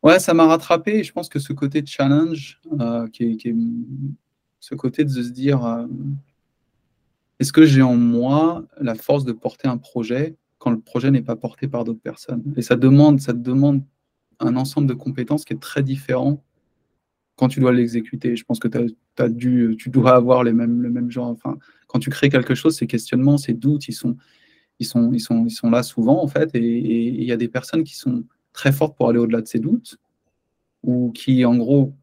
Speaker 2: Ouais, ça m'a rattrapé. Je pense que ce côté challenge, est, ce côté de se dire est-ce que j'ai en moi la force de porter un projet quand le projet n'est pas porté par d'autres personnes? Et ça demande, ça demande un ensemble de compétences qui est très différent quand tu dois l'exécuter. Je pense que as, dû, tu dois avoir les mêmes, le même genre. Enfin, quand tu crées quelque chose, ces questionnements, ces doutes, ils sont, ils sont, ils sont, ils sont là souvent, en fait. Et il y a des personnes qui sont très fortes pour aller au-delà de ces doutes ou qui, en gros,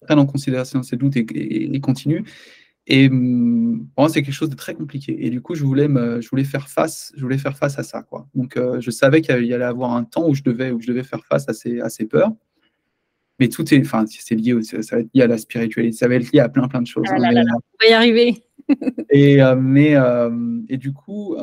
Speaker 2: prennent en considération ces doutes et, et continuent. Et hum, pour moi, c'est quelque chose de très compliqué. Et du coup, je voulais, me, je voulais, faire, face, je voulais faire face à ça. Quoi. Donc, euh, je savais qu'il y allait avoir un temps où je devais, où je devais faire face à ces, à ces peurs. Mais tout est, enfin, c'est lié, ça va être lié à la spiritualité, ça va être lié à plein, plein de choses.
Speaker 3: Ah hein, là là, on va y arriver.
Speaker 2: et, euh, mais, euh, et du coup,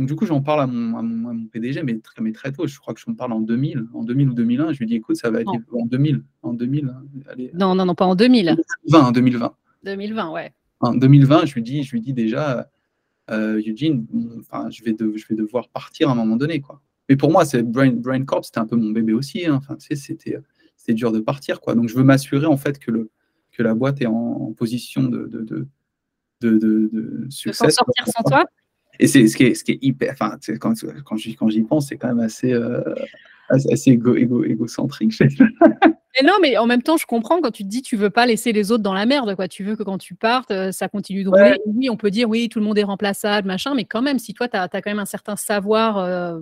Speaker 2: donc du coup, j'en parle à mon, à, mon, PDG, mais très, mais très tôt. Je crois que je me parle en 2000, en 2000 ou 2001. Je lui dis, écoute, ça va être en 2000, en 2000. Hein,
Speaker 3: allez, non, non, non, pas en 2000.
Speaker 2: 2020, 2020.
Speaker 3: 2020, ouais.
Speaker 2: En 2020, je lui dis, je lui dis déjà, euh, Eugene, enfin, je vais, je vais devoir partir à un moment donné, quoi. Mais pour moi, c'est Brain, Brain Corp, c'était un peu mon bébé aussi. Hein. Enfin, tu sais, c'était, c'était dur de partir, quoi. Donc, je veux m'assurer en fait que le, que la boîte est en, position de, de, de, de, de succès. De
Speaker 3: sortir sans toi?
Speaker 2: Et c'est ce qui est, ce qui est hyper. Enfin, quand, quand j'y, quand j'y pense, c'est quand même assez, euh, assez égo, égo, égocentrique.
Speaker 3: mais non, mais en même temps, je comprends quand tu te dis tu veux pas laisser les autres dans la merde, quoi. Tu veux que quand tu partes, euh, ça continue de rouler. Oui, on peut dire oui, tout le monde est remplaçable, machin, mais quand même, si toi, tu as, quand même un certain savoir euh,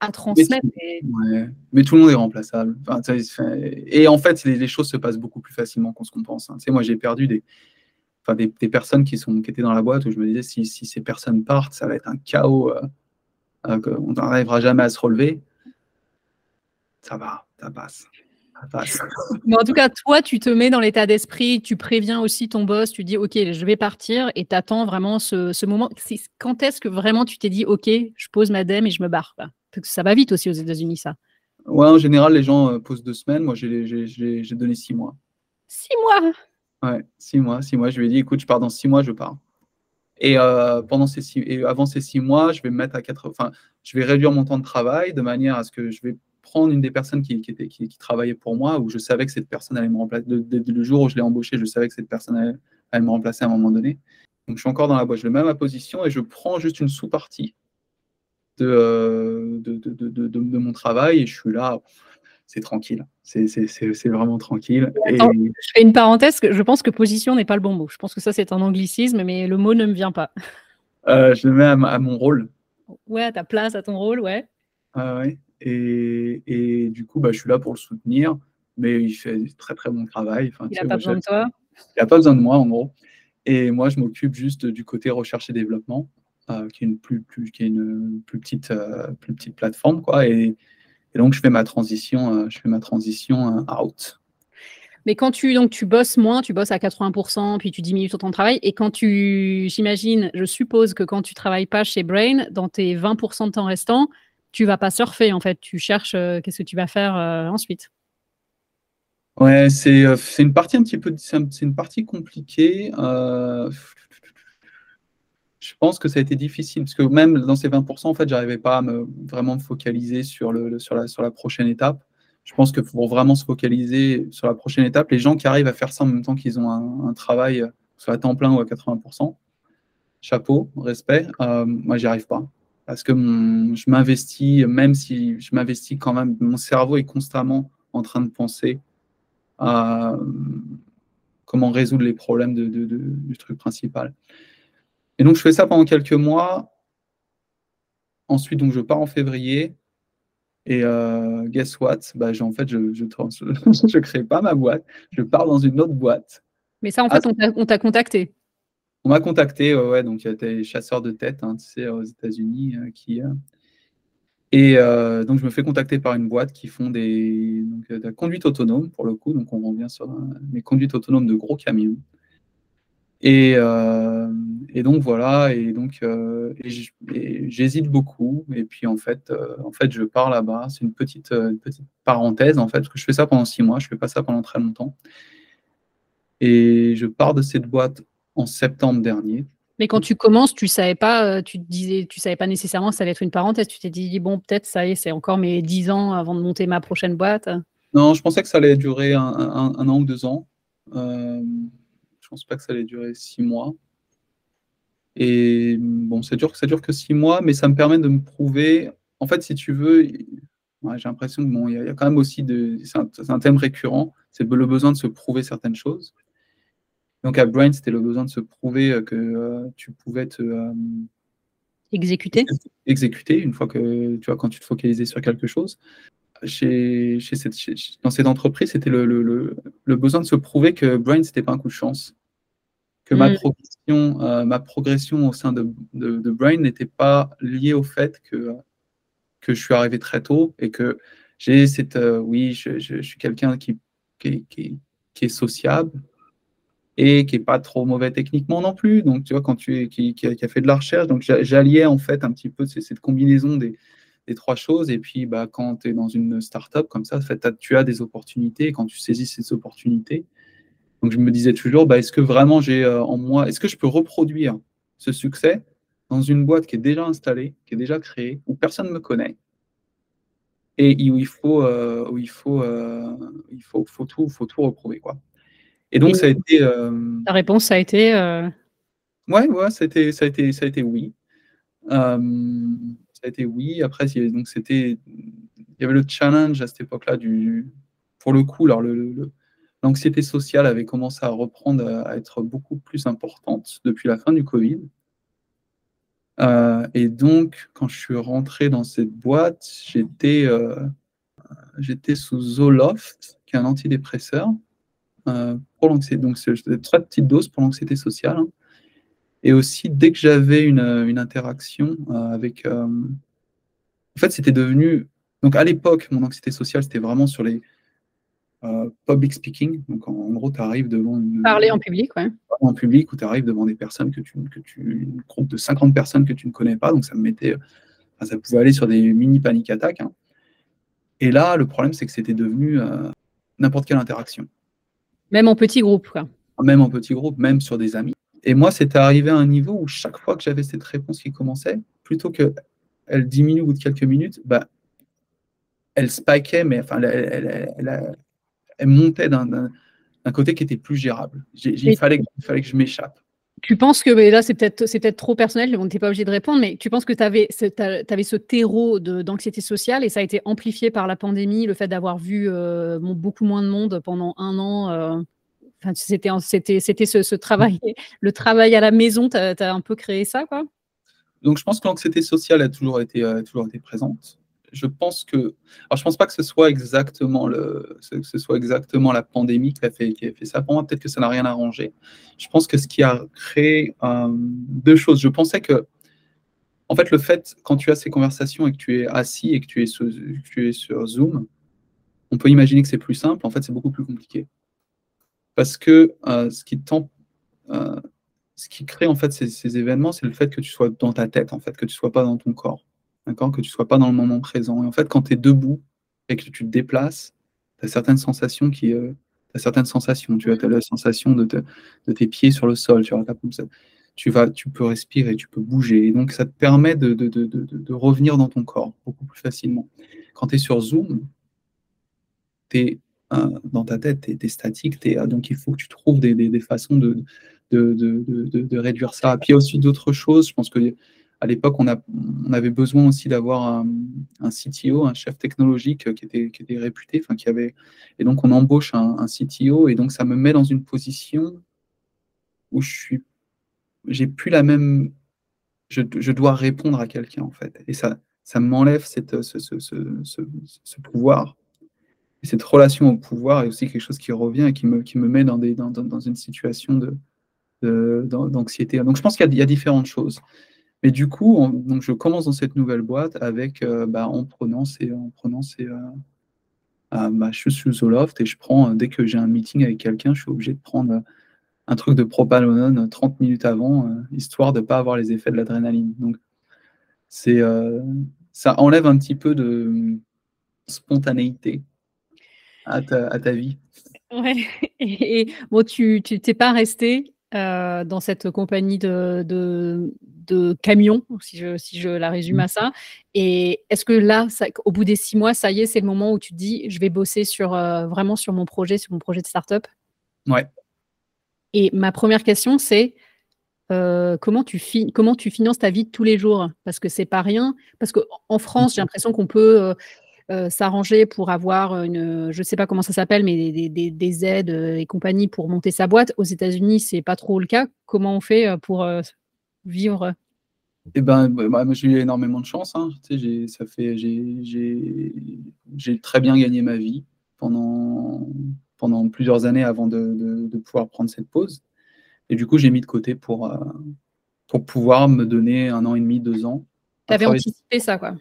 Speaker 3: à transmettre.
Speaker 2: Mais, ouais. mais, tout le monde est remplaçable. et en fait, les, choses se passent beaucoup plus facilement qu'on ce qu'on pense. Hein. Tu sais, moi, j'ai perdu des, enfin, des, personnes qui, sont, qui étaient dans la boîte où je me disais si, si ces personnes partent, ça va être un chaos. Euh, on n'arrivera jamais à se relever ça va, ça passe.
Speaker 3: Mais en tout cas, toi, tu te mets dans l'état d'esprit, tu préviens aussi ton boss, tu dis OK, je vais partir et tu attends vraiment ce, moment. Quand est-ce que vraiment tu t'es dit OK, je pose ma dème et je me barre Parce que ça va vite aussi aux États-Unis, ça.
Speaker 2: Ouais, en général, les gens euh, posent deux semaines. Moi, j'ai donné six mois.
Speaker 3: Six mois?
Speaker 2: Ouais, six mois. Six mois. Je lui ai dit écoute, je pars dans six mois, je pars. Et, euh, pendant ces six, et avant ces six mois, je vais me mettre à quatre. Enfin, je vais réduire mon temps de travail de manière à ce que je vais prendre une des personnes qui, travaillait pour moi, où je savais que cette personne allait me remplacer. le jour où je l'ai embauché, je savais que cette personne allait, me remplacer à un moment donné. Donc je suis encore dans la boîte, je le mets à ma position et je prends juste une sous-partie de, euh, de, de, de, mon travail et je suis là. C'est tranquille, c'est vraiment tranquille.
Speaker 3: et... Je fais une parenthèse, je pense que position n'est pas le bon mot. Je pense que ça c'est un anglicisme, mais le mot ne me vient pas.
Speaker 2: Euh, je le mets à, à, mon rôle.
Speaker 3: Ouais, à ta place, à ton rôle, ouais.
Speaker 2: Ah ouais. Et, du coup, bah, je suis là pour le soutenir, mais il fait très très bon travail.
Speaker 3: Enfin, il n'a pas besoin de toi
Speaker 2: Il n'a pas besoin de moi, en gros. Et moi, je m'occupe juste du côté recherche et développement, euh, qui est une plus, plus, qui est une plus petite, euh, plus petite plateforme. Quoi. Et, donc, je fais ma transition, euh, je fais ma transition out.
Speaker 3: Mais quand tu, donc, tu bosses moins, tu bosses à 80%, puis tu diminues ton temps de travail, et quand tu, j'imagine, je suppose que quand tu travailles pas chez Brain, dans tes 20% de temps restant, tu vas pas surfer en fait, tu cherches euh, qu'est-ce que tu vas faire euh, ensuite.
Speaker 2: Ouais, c'est euh, une partie un petit peu, c'est une partie compliquée. Je pense que ça a été difficile parce que même dans ces 20%, en fait, j'arrivais pas à me vraiment me focaliser sur le, sur la sur la prochaine étape. Je pense que pour vraiment se focaliser sur la prochaine étape, les gens qui arrivent à faire ça en même temps qu'ils ont un, travail, soit à temps plein ou à 80%, chapeau, respect. moi, j'y arrive pas parce que je m'investis, même si je m'investis quand même, mon cerveau est constamment en train de penser à comment résoudre les problèmes de, du truc principal. Et donc, je fais ça pendant quelques mois. Ensuite, donc, je pars en février. Et euh, guess what? Bah, En fait, je ne je, crée pas ma boîte. Je pars dans une autre boîte.
Speaker 3: Mais ça, en fait, on t'a contacté.
Speaker 2: On m'a contacté, ouais, donc il y a des chasseurs de tête, hein, tu sais, aux États-Unis, euh, qui. Euh, et donc je me fais contacter par une boîte qui font des donc, de la conduite autonome pour le coup, donc on revient sur mes conduites autonomes de gros camions. Et, et, donc voilà, et donc j'hésite beaucoup. Et puis en fait, en fait, je pars là-bas. C'est une petite, une petite parenthèse en fait, parce que je fais ça pendant six mois. Je fais pas ça pendant très longtemps. Et je pars de cette boîte en septembre dernier.
Speaker 3: Mais quand tu commences, tu savais pas, tu te disais, tu savais pas nécessairement que ça allait être une parenthèse. Tu t'es dit bon, peut-être ça y est, c'est encore mes dix ans avant de monter ma prochaine boîte.
Speaker 2: Non, je pensais que ça allait durer un, un an ou deux ans. Euh, je pense pas que ça allait durer six mois. Et bon, ça dure, ça dure que six mois, mais ça me permet de me prouver. En fait, si tu veux, j'ai l'impression que bon, il y, a quand même aussi de, c'est un, thème récurrent, c'est le besoin de se prouver certaines choses. Donc à Brain, c'était le besoin de se prouver que euh, tu pouvais te euh,
Speaker 3: exécuter.
Speaker 2: Exécuter une fois que tu vois quand tu te focalisais sur quelque chose chez, cette, dans cette entreprise, c'était le, le, le, besoin de se prouver que Brain, c'était pas un coup de chance. Que ma, mm. progression, euh, ma progression au sein de, de, Brain n'était pas liée au fait que, que je suis arrivé très tôt et que j'ai cette. Euh, oui, je, je, suis quelqu'un qui, qui, qui, qui, est sociable et qui est pas trop mauvais techniquement non plus. Donc, tu vois, quand tu qui, qui, a, fait de la recherche, donc j'alliais en fait un petit peu cette combinaison des, trois choses. Et puis, bah, quand tu es dans une startup comme ça, fait, tu as des opportunités. quand tu saisis ces opportunités, donc je me disais toujours, bah, est-ce que vraiment j'ai euh, en moi, est-ce que je peux reproduire ce succès dans une boîte qui est déjà installée, qui est déjà créée, où personne ne me connaît, et où il faut, euh, où il faut, euh, il faut, faut, tout, faut tout reprouver, quoi. Et donc ça a été.
Speaker 3: Ta réponse, ça a été.
Speaker 2: Ouais, ouais, ça a été, ça a été, ça a été oui ça a été oui. Après, donc c'était, il y avait le challenge à cette époque-là du, pour le coup, alors l'anxiété sociale avait commencé à reprendre à, être beaucoup plus importante depuis la fin du Covid. Euh, et donc, quand je suis rentré dans cette boîte, j'étais, euh, j'étais sous Zoloft, qui est un antidépresseur euh, pour l'anxiété. Donc, c'est très petite dose pour l'anxiété sociale. Hein. Et aussi, dès que j'avais une, une, interaction euh, avec... Euh, en fait, c'était devenu... Donc, à l'époque, mon anxiété sociale, c'était vraiment sur les euh, public speaking. Donc, en, gros, tu arrives devant...
Speaker 3: Parler en public, ouais.
Speaker 2: En public, où tu arrives devant des personnes que tu... Que tu un groupe de 50 personnes que tu ne connais pas. Donc, ça me mettait... ça pouvait aller sur des mini panic attaques. Hein. Et là, le problème, c'est que c'était devenu n'importe quelle interaction.
Speaker 3: Même en petit groupe, quoi.
Speaker 2: Même en petit groupe, même sur des amis. Et moi, c'était arrivé à un niveau où chaque fois que j'avais cette réponse qui commençait, plutôt qu'elle diminue au bout de quelques minutes, bah, elle spikait, mais enfin, elle, elle, montait d'un côté qui était plus gérable. Il fallait, fallait que je m'échappe.
Speaker 3: Tu penses que, là c'est peut-être peut trop personnel, on n'était pas obligé de répondre, mais tu penses que tu avais, avais, ce terreau d'anxiété sociale et ça a été amplifié par la pandémie, le fait d'avoir vu euh, beaucoup moins de monde pendant un an euh, c'était, ce, travail, le travail à la maison, tu as, un peu créé ça, quoi?
Speaker 2: Donc, je pense que l'anxiété sociale a toujours été, toujours été présente. Je pense que, alors je pense pas que ce soit exactement le, ce soit exactement la pandémie qui a fait, qui a fait ça. Pour moi, peut-être que ça n'a rien arrangé. Je pense que ce qui a créé euh, deux choses. Je pensais que, en fait, le fait quand tu as ces conversations et que tu es assis et que tu es sur, tu es sur Zoom, on peut imaginer que c'est plus simple. En fait, c'est beaucoup plus compliqué. Parce que euh, ce, qui euh, ce qui crée en fait ces, événements, c'est le fait que tu sois dans ta tête, en fait, que tu sois pas dans ton corps, d'accord? Que tu sois pas dans le moment présent. Et en fait, quand tu es debout et que tu te déplaces, tu as certaines sensations qui. Euh, as certaines sensations. Tu as, la sensation de, tes pieds sur le sol, tu, vas, tu peux respirer, tu peux bouger. Et donc, ça te permet de, de, revenir dans ton corps beaucoup plus facilement. Quand tu es sur Zoom, tu es dans ta tête, tu es, statique, es, donc il faut que tu trouves des, des, façons de de, de, de, réduire ça. Puis il y a aussi d'autres choses, je pense que à l'époque, on, on avait besoin aussi d'avoir un, CTO, un chef technologique qui était, qui était réputé, enfin qui avait, et donc on embauche un, CTO, et donc ça me met dans une position où je suis, j'ai plus la même, je, je, dois répondre à quelqu'un en fait, et ça, ça m'enlève ce, ce, ce pouvoir et cette relation au pouvoir est aussi quelque chose qui revient et qui me, qui me met dans, des, dans, dans une situation d'anxiété. De, donc je pense qu'il y, a différentes choses. Mais du coup, donc je commence dans cette nouvelle boîte avec, euh, bah, en prenant ces... En prenant ces euh, bah, je suis sur Zoloft et je prends, dès que j'ai un meeting avec quelqu'un, je suis obligé de prendre un truc de propanolone 30 minutes avant, histoire de ne pas avoir les effets de l'adrénaline. Donc, c'est, ça enlève un petit peu de spontanéité à ta, vie.
Speaker 3: Ouais. Et, bon, tu t'es pas resté dans cette compagnie de, de, camions, si je, si je la résume à ça. Et est-ce que là, au bout des six mois, ça y est, c'est le moment où tu te dis, je vais bosser sur, vraiment sur mon projet, sur mon projet de start-up?
Speaker 2: Ouais.
Speaker 3: Et ma première question, c'est comment, tu comment tu finances ta vie de tous les jours? Parce que c'est pas rien. Parce qu'en France, j'ai l'impression qu'on peut s'arranger pour avoir une, je sais pas comment ça s'appelle, mais des, aides et compagnie pour monter sa boîte. Aux États-Unis, c'est pas trop le cas. Comment on fait pour vivre?
Speaker 2: Eh ben, bah, moi, j'ai eu énormément de chance. Hein. j'ai, ça fait, j'ai, très bien gagné ma vie pendant, pendant plusieurs années avant de, pouvoir prendre cette pause. Et du coup, j'ai mis de côté pour, pour pouvoir me donner un an et demi, deux ans.
Speaker 3: Tu avais anticipé ça, quoi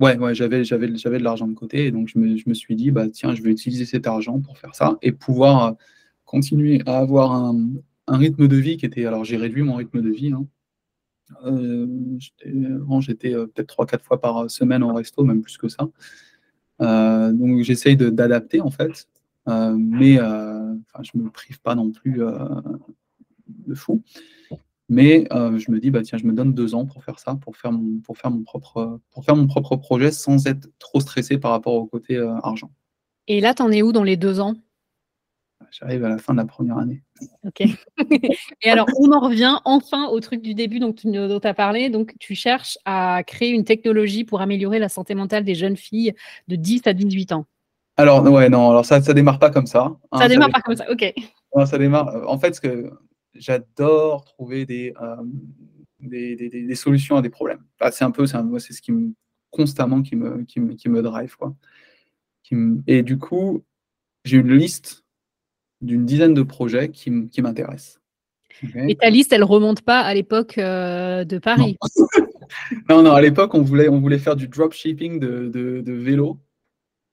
Speaker 2: Ouais, ouais j'avais, j'avais, j'avais de l'argent de côté. Et donc, je me, je me, suis dit, bah, tiens, je vais utiliser cet argent pour faire ça et pouvoir continuer à avoir un, un rythme de vie qui était. Alors, j'ai réduit mon rythme de vie. Hein. Euh, j'étais euh, peut-être 3-4 fois par semaine au resto, même plus que ça. Euh, donc, j'essaye d'adapter en fait. mais je ne me prive pas non plus de fou. Mais je me dis, bah, tiens, je me donne deux ans pour faire ça, pour faire mon, pour faire mon, propre, pour faire mon propre projet sans être trop stressé par rapport au côté argent.
Speaker 3: Et là, tu en es où dans les deux ans?
Speaker 2: J'arrive à la fin de la première année.
Speaker 3: Ok. Et alors, on en revient enfin au truc du début dont tu as parlé. Donc, tu cherches à créer une technologie pour améliorer la santé mentale des jeunes filles de 10 à 18 ans.
Speaker 2: Alors, ouais, non, alors ça ne démarre pas comme ça.
Speaker 3: Hein, ça, démarre pas comme ça, ok.
Speaker 2: ça démarre. En fait, ce que j'adore trouver des, euh, des, des, solutions à des problèmes. c'est un peu, c'est ce qui me constamment qui me, qui me, qui me drive. Quoi. Qui et du coup, j'ai une liste d'une dizaine de projets qui, m'intéressent.
Speaker 3: Et ta liste, elle remonte pas à l'époque euh, de Paris?
Speaker 2: Non. non, à l'époque, on voulait, on voulait faire du dropshipping de, de, de vélo.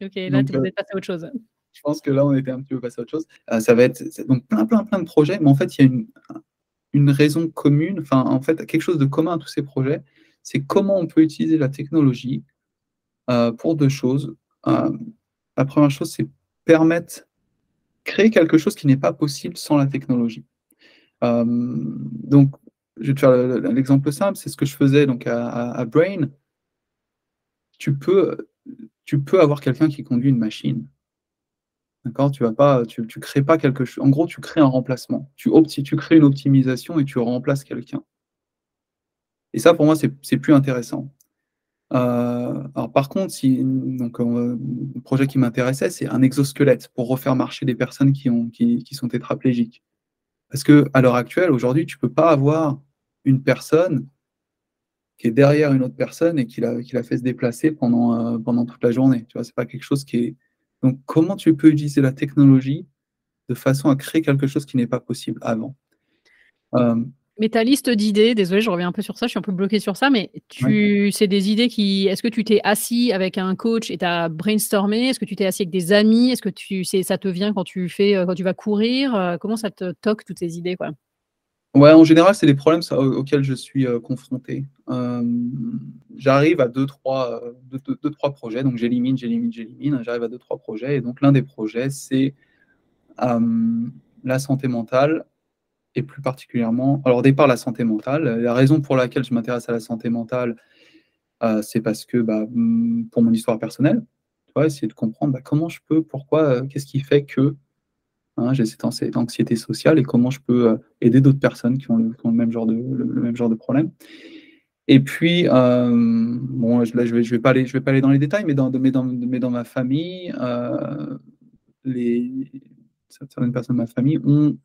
Speaker 3: Ok, là, tu es passé à autre chose.
Speaker 2: Je pense que là, on était un petit peu passé à autre chose. Euh, ça va être donc plein, plein, plein de projets, mais en fait, il y a une, raison commune, enfin, en fait, quelque chose de commun à tous ces projets, c'est comment on peut utiliser la technologie euh, pour deux choses. la première chose, c'est permettre créer quelque chose qui n'est pas possible sans la technologie. Euh, donc, je vais te faire l'exemple simple, c'est ce que je faisais donc à, Brain. Tu peux, tu peux avoir quelqu'un qui conduit une machine. D'accord Tu vas pas, tu, crées pas quelque chose. En gros, tu crées un remplacement. Tu, tu crées une optimisation et tu remplaces quelqu'un. Et ça, pour moi, c'est plus intéressant. Euh, alors par contre, si, donc, euh, le projet qui m'intéressait, c'est un exosquelette pour refaire marcher des personnes qui, ont, qui, qui sont tétraplégiques. Parce que à l'heure actuelle, aujourd'hui, tu peux pas avoir une personne qui est derrière une autre personne et qui la, fait se déplacer pendant, euh, pendant toute la journée. Vois, c'est pas quelque chose qui est. Donc, comment tu peux utiliser la technologie de façon à créer quelque chose qui n'est pas possible avant?
Speaker 3: Mais ta liste d'idées, désolé, je reviens un peu sur ça, je suis un peu bloqué sur ça, mais tu, c'est des idées qui. Est-ce que tu t'es assis avec un coach et tu as brainstormé? Est-ce que tu t'es assis avec des amis? Est-ce que tu, c'est, ça te vient quand tu fais, euh, quand tu vas courir? Euh, Comment ça te toque toutes ces idées, quoi?
Speaker 2: Ouais, en général, c'est des problèmes auxquels je suis euh, confronté. j'arrive à deux trois, deux, trois projets, donc j'élimine, j'élimine, j'élimine. J'arrive à deux, trois projets, et donc l'un des projets, c'est la santé mentale et plus particulièrement, alors départ la santé mentale. La raison pour laquelle je m'intéresse à la santé mentale, euh, c'est parce que bah, mm, pour mon histoire personnelle, tu vois, essayer de comprendre bah, comment je peux, pourquoi, euh, qu'est-ce qui fait que hein, j'ai cette anxiété sociale et comment je peux euh, aider d'autres personnes qui ont, le, même genre de, le, même genre de problème. Et puis, bon, là, je ne vais, je vais, pas aller, vais pas aller dans les détails, mais dans, mais dans, mais dans ma famille, les, certaines personnes de ma famille ont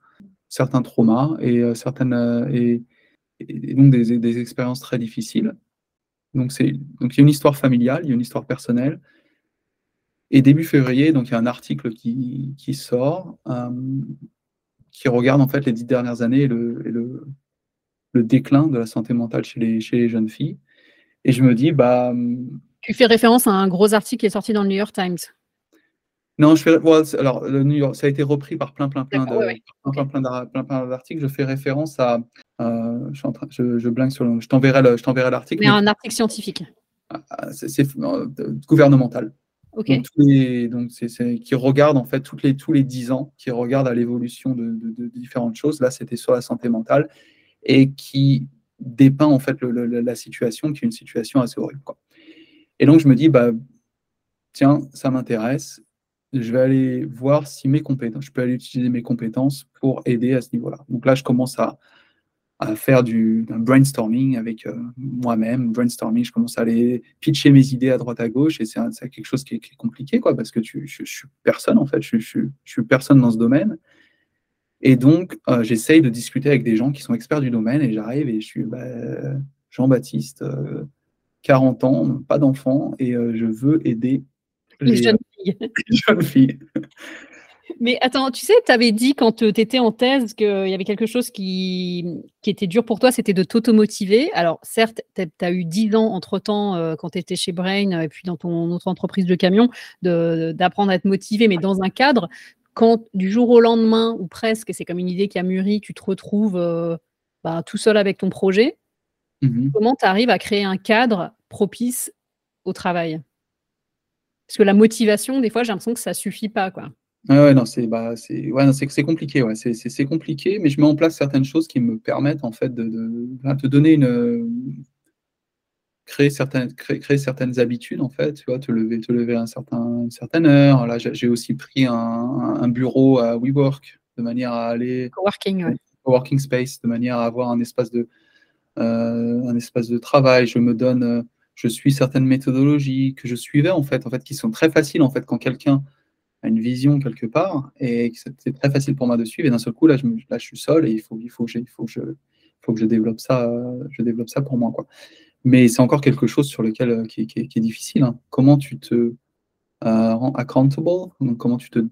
Speaker 2: certains traumas et, euh, certaines, euh, et, donc des, des, expériences très difficiles. Donc, donc il y a une histoire familiale, il y a une histoire personnelle. Et début février, donc il y a un article qui, qui sort euh, qui regarde en fait les dix dernières années et le, le, le, déclin de la santé mentale chez les, chez les jeunes filles. Et je me dis, bah.
Speaker 3: Tu fais référence à un gros article qui est sorti dans le New York Times.
Speaker 2: Non, je fais, alors, le New York, ça a été repris par plein, plein, plein, plein, plein, plein, d'articles. Je fais référence à, euh, je, suis en train, je, je blingue sur le, je t'enverrai l'article.
Speaker 3: Mais un article scientifique.
Speaker 2: Ah, ah, c'est gouvernemental. Donc, qui regarde en fait toutes les, tous les 10 ans, qui regarde à l'évolution de, différentes choses. Là, c'était sur la santé mentale et qui dépeint en fait la situation, qui est une situation assez horrible. Et donc, je me dis, bah, tiens, ça m'intéresse je vais aller voir si mes compétences, je peux aller utiliser mes compétences pour aider à ce niveau-là. Donc là, je commence à, à faire du brainstorming avec euh, moi-même. Brainstorming, je commence à aller pitcher mes idées à droite à gauche et c'est quelque chose qui est, compliqué, quoi, parce que tu, je, suis personne en fait, je, je, je, suis personne dans ce domaine. Et donc, euh, j'essaye de discuter avec des gens qui sont experts du domaine et j'arrive et je suis bah, Jean-Baptiste, 40 euh, ans, pas d'enfant et je veux aider
Speaker 3: les, jeunes
Speaker 2: filles.
Speaker 3: Mais attends, tu sais, tu avais dit quand tu étais en thèse qu'il y avait quelque chose qui, qui était dur pour toi, c'était de t'automotiver. Alors, certes, tu as, eu 10 ans entre-temps euh, quand tu étais chez Brain et puis dans ton autre entreprise de camion, d'apprendre à être motivé, mais dans un cadre, quand du jour au lendemain, ou presque, c'est comme une idée qui a mûri, tu te retrouves euh, bah, tout seul avec ton projet, mmh comment tu arrives à créer un cadre propice au travail? Parce que la motivation, des fois, j'ai l'impression que ça suffit pas, quoi.
Speaker 2: Ah ouais, non, c'est bah, c'est ouais, c'est compliqué, ouais, c'est compliqué, mais je mets en place certaines choses qui me permettent en fait de, de, te donner une créer certaines créer, créer, certaines habitudes en fait, tu vois, te lever te lever à un certain, une certaine heure. Là, j'ai aussi pris un, un, bureau à WeWork de manière à aller
Speaker 3: coworking, ouais.
Speaker 2: coworking space de manière à avoir un espace de euh, un espace de travail. Je me donne euh, je suis certaines méthodologies que je suivais en fait, en fait, qui sont très faciles en fait quand quelqu'un une vision quelque part et c'est très facile pour moi de suivre. Et d'un seul coup là, je, là, je suis seul et il faut, il faut, que, il faut que je, faut que je développe ça, je développe ça pour moi quoi. Mais c'est encore quelque chose sur lequel euh, qui, qui, est difficile. Hein. Comment tu te euh, rends accountable? Donc, comment tu te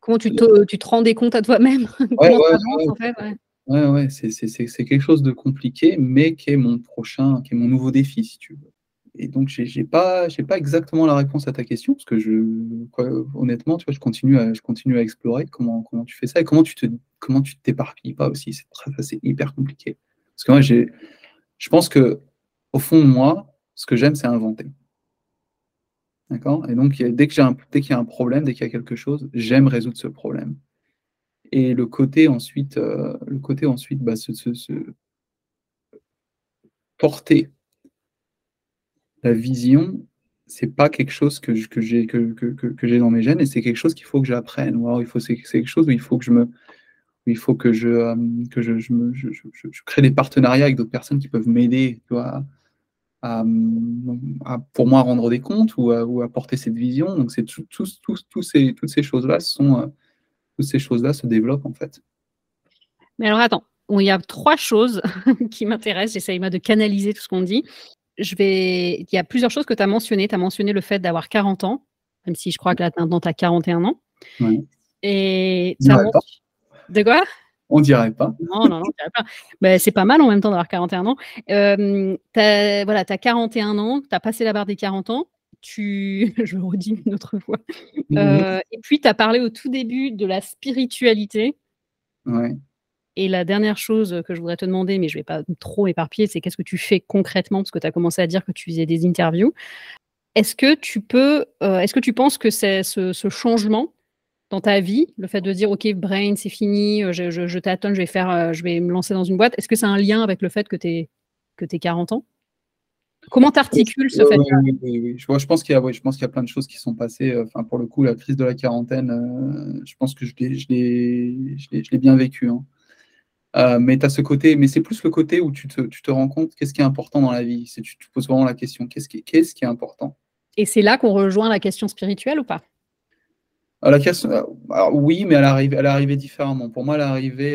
Speaker 3: comment tu te, tu te rendais compte à toi-même?
Speaker 2: Ouais, ouais, ouais, ouais. c'est quelque chose de compliqué, mais qui est mon prochain, qui est mon nouveau défi, si tu veux et donc, je n'ai pas, pas exactement la réponse à ta question, parce que je, honnêtement, tu vois, je continue à, je continue à explorer comment, comment tu fais ça et comment tu te, comment tu t'éparpilles pas aussi. C'est hyper compliqué. Parce que moi, je pense que au fond moi, ce que j'aime, c'est inventer. D'accord? Et donc, dès qu'il y a un problème, dès qu'il y a quelque chose, j'aime résoudre ce problème. Et le côté ensuite, euh, le côté ensuite, bah, se, se porter la vision, c'est pas quelque chose que, j'ai dans mes gènes et c'est quelque chose qu'il faut que j'apprenne. Il faut c'est quelque chose où il faut que je me il euh, crée des partenariats avec d'autres personnes qui peuvent m'aider à, à, pour moi rendre des comptes ou à, ou à porter cette vision. C'est tout, euh, toutes ces choses là se développent en fait.
Speaker 3: Mais alors attends, il y a trois choses qui m'intéressent. J'essaye de canaliser tout ce qu'on dit je vais. Il y a plusieurs choses que tu as mentionnées. Tu as mentionné le fait d'avoir 40 ans, même si je crois que là, maintenant, tu as 41 ans. Et De quoi?
Speaker 2: On dirait pas.
Speaker 3: Non, non, non, dirait pas. Ben, c'est pas mal en même temps d'avoir 41 ans. Euh, as, voilà, tu as 41 ans, tu as passé la barre des 40 ans. Tu, je le redis une autre fois. Euh, et puis, tu as parlé au tout début de la spiritualité.
Speaker 2: Ouais.
Speaker 3: Et la dernière chose que je voudrais te demander, mais je ne vais pas trop éparpiller, c'est qu'est-ce que tu fais concrètement? Parce que tu as commencé à dire que tu faisais des interviews. Est-ce que tu peux, euh, est-ce que tu penses que c'est ce, changement dans ta vie, le fait de dire OK, brain, c'est fini, euh, je, je, je je vais faire, euh, je vais me lancer dans une boîte. Est-ce que c'est un lien avec le fait que tu es que 40 ans? Comment t'articules ce fait
Speaker 2: oui, oui, Je, je, pense qu'il y, a, je pense qu'il y a plein de choses qui sont passées. Enfin, pour le coup, la crise de la quarantaine, je pense que je l'ai bien vécu. Hein. Euh, mais tu as ce côté, mais c'est plus le côté où tu te, tu te rends compte qu'est-ce qui est important dans la vie. Tu te poses vraiment la question qu'est-ce qui, est important?
Speaker 3: Et c'est là qu'on rejoint la question spirituelle ou pas?
Speaker 2: Euh, la question, euh, alors, oui, mais elle arrive, elle est arrivée différemment. Pour moi, elle est arrivée,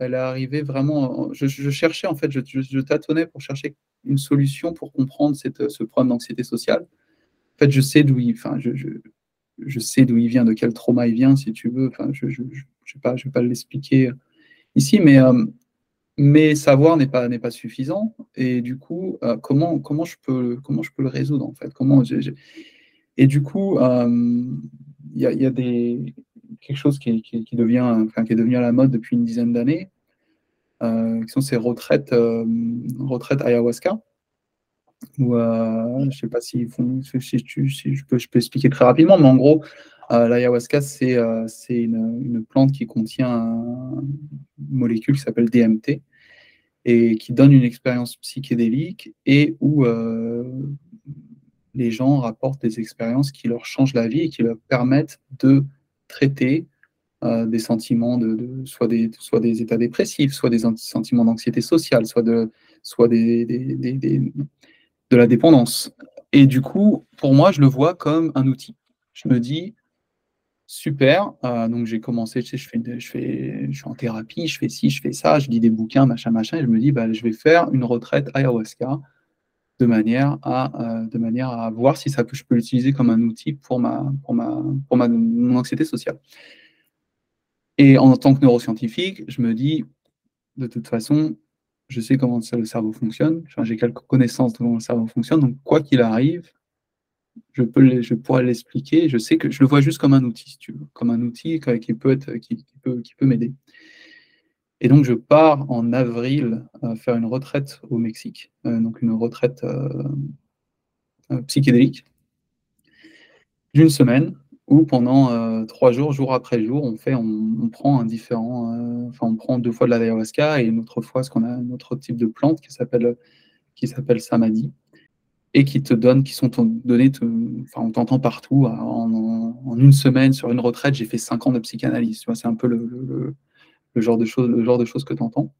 Speaker 2: elle vraiment. Je, je, cherchais en fait, je, je, tâtonnais pour chercher une solution pour comprendre cette, ce problème d'anxiété sociale. En fait, je sais d'où il, enfin, je, je, sais d'où il vient, de quel trauma il vient, si tu veux. Enfin, je ne vais pas, je vais pas l'expliquer ici, mais, euh, mais savoir n'est pas, pas suffisant. Et du coup, euh, comment, comment, je peux, comment je peux le résoudre en fait? Comment Et du coup, euh, il y a, des, quelque chose qui, devient, enfin, qui est devenu à la mode depuis une dizaine d'années, qui sont ces retraites, retraites ayahuasca. Ou, je ne sais pas si, si, je, peux, je peux expliquer très rapidement, mais en gros, l'ayahuasca, c'est une, une, plante qui contient une molécule qui s'appelle DMT et qui donne une expérience psychédélique et où les gens rapportent des expériences qui leur changent la vie et qui leur permettent de traiter euh, des sentiments, soit, des, états dépressifs, soit des sentiments d'anxiété sociale, soit, de, de la dépendance. Et du coup, pour moi, je le vois comme un outil. Je me dis, super, euh, donc j'ai commencé, je, fais, je, fais, je suis en thérapie, je fais ci, je fais ça, je lis des bouquins, machin, machin, et je me dis, bah, je vais faire une retraite ayahuasca de manière à, euh, de manière à voir si ça je peux l'utiliser comme un outil pour, ma, pour, ma, pour ma, mon anxiété sociale. Et en tant que neuroscientifique, je me dis, de toute façon, je sais comment le cerveau fonctionne, j'ai quelques connaissances de comment le cerveau fonctionne, donc quoi qu'il arrive, je, peux je pourrais l'expliquer, je sais que je le vois juste comme un outil, comme un outil qui peut, être, qui, peut, qui peut m'aider. Et donc, je pars en avril euh, faire une retraite au Mexique, euh, donc une retraite euh, psychédélique. D'une semaine où pendant trois jours, jour après jour, on fait, on, prend un différent, enfin, on prend deux fois de la ayahuasca et une autre fois ce qu'on a un autre type de plante qui s'appelle qui s'appelle samadhi et qui te donne, qui sont données, enfin, on t'entend partout. En, une semaine sur une retraite, j'ai fait cinq ans de psychanalyse. Tu vois, c'est un peu le le genre de choses, le genre de choses que tu entends.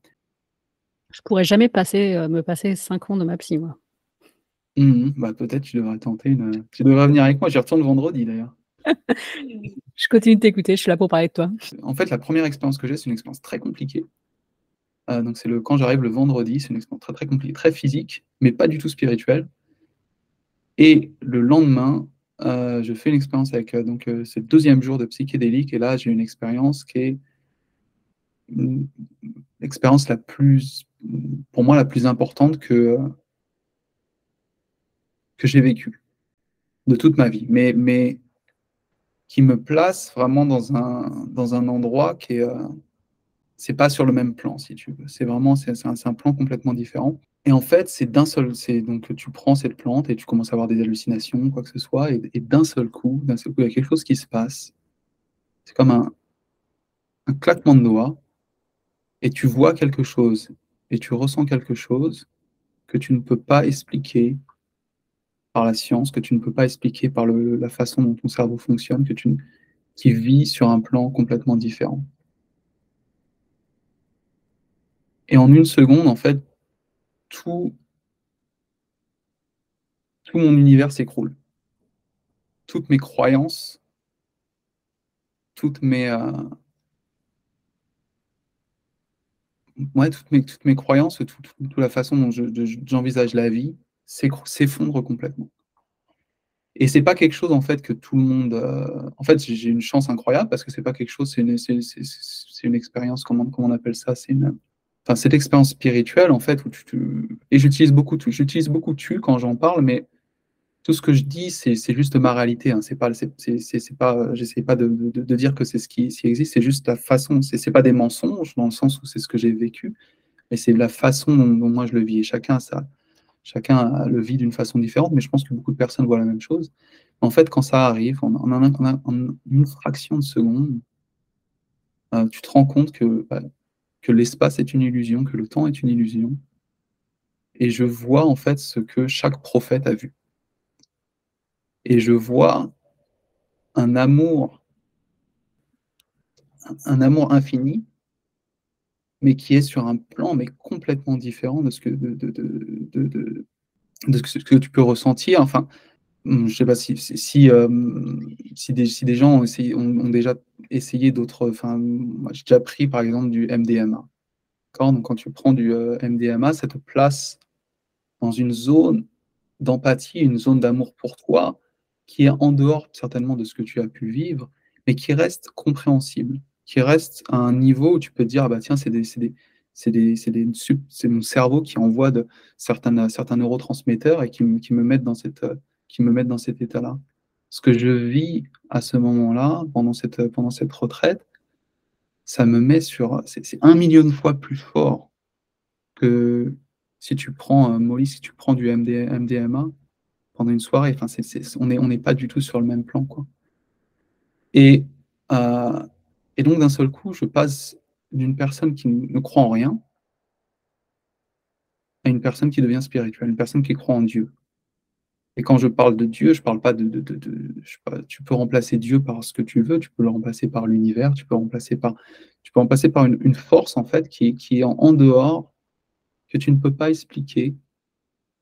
Speaker 3: Je pourrais jamais passer, euh, me passer cinq ans de ma psy, moi.
Speaker 2: Mmh bah, peut-être tu devrais tenter une... Tu devrais venir avec moi, j'y retourne vendredi d'ailleurs.
Speaker 3: je continue de t'écouter, je suis là pour parler de toi.
Speaker 2: En fait, la première expérience que j'ai, c'est une expérience très compliquée. Euh, donc c'est le quand j'arrive le vendredi, c'est une expérience très très compliquée, très physique, mais pas du tout spirituelle. Et le lendemain, euh, je fais une expérience avec donc c'est le deuxième jour de psychédélique et là j'ai une expérience qui est l'expérience la plus, pour moi, la plus importante que, que j'ai vécue de toute ma vie, mais, mais qui me place vraiment dans un, dans un endroit qui est, euh, c'est pas sur le même plan, si tu veux. C'est vraiment, c'est un, un, plan complètement différent. Et en fait, c'est d'un seul, c'est donc tu prends cette plante et tu commences à avoir des hallucinations, quoi que ce soit, et, d'un seul coup, d'un seul coup, il y a quelque chose qui se passe. C'est comme un, un claquement de doigts et tu vois quelque chose, et tu ressens quelque chose que tu ne peux pas expliquer par la science, que tu ne peux pas expliquer par la façon dont ton cerveau fonctionne, que tu, qui vit sur un plan complètement différent. Et en une seconde, en fait, tout, tout mon univers s'écroule. Toutes mes croyances, toutes mes, euh, toutes, mes, toutes mes croyances, toute, la façon dont j'envisage la vie s'effondre complètement. Et c'est pas quelque chose en fait que tout le monde. Euh, en fait, j'ai une chance incroyable parce que c'est pas quelque chose, c'est une, une, expérience, comment, on appelle ça C'est. Enfin, cette expérience spirituelle en fait où tu, et j'utilise beaucoup, j'utilise beaucoup tu quand j'en parle, mais tout ce que je dis, c'est juste ma réalité. Hein. C'est pas, c'est pas, j'essaie pas de, dire que c'est ce qui, existe. C'est juste la façon. C'est pas des mensonges dans le sens où c'est ce que j'ai vécu, mais c'est la façon dont, moi je le vis. Et chacun ça, chacun le vit d'une façon différente. Mais je pense que beaucoup de personnes voient la même chose. En fait, quand ça arrive, en, en, une fraction de seconde, euh, tu te rends compte que, bah, que l'espace est une illusion, que le temps est une illusion. Et je vois en fait ce que chaque prophète a vu et je vois un amour, un amour infini, mais qui est sur un plan mais complètement différent de ce que, de, de, ce que tu peux ressentir. Enfin, je ne sais pas si, si, euh, si, des, si, des, gens ont, essayé, ont, déjà essayé d'autres. Enfin, j'ai déjà pris par exemple du MDMA. Donc, quand tu prends du euh, MDMA, ça te place dans une zone d'empathie, une zone d'amour pour toi, qui est en dehors certainement de ce que tu as pu vivre, mais qui reste compréhensible, qui reste à un niveau où tu peux te dire, ah bah tiens, c'est des, c'est mon cerveau qui envoie de certains, certains neurotransmetteurs et qui, qui me mettent dans, cette, qui me mettent dans cet état-là. ce que je vis à ce moment-là, pendant cette, pendant cette retraite, ça me met sur. C'est un million de fois plus fort que si tu prends, euh, Molly, si tu prends du MDMA pendant une soirée. Enfin, on n'est on est pas du tout sur le même plan. Quoi. Et, euh, et donc, d'un seul coup, je passe d'une personne qui ne croit en rien à une personne qui devient spirituelle, une personne qui croit en Dieu. Et quand je parle de Dieu, je parle pas de, de, de, je pas, tu peux remplacer Dieu par ce que tu veux, tu peux le remplacer par l'univers, tu peux remplacer par, tu peux remplacer par une, force en fait qui, qui est en, dehors que tu ne peux pas expliquer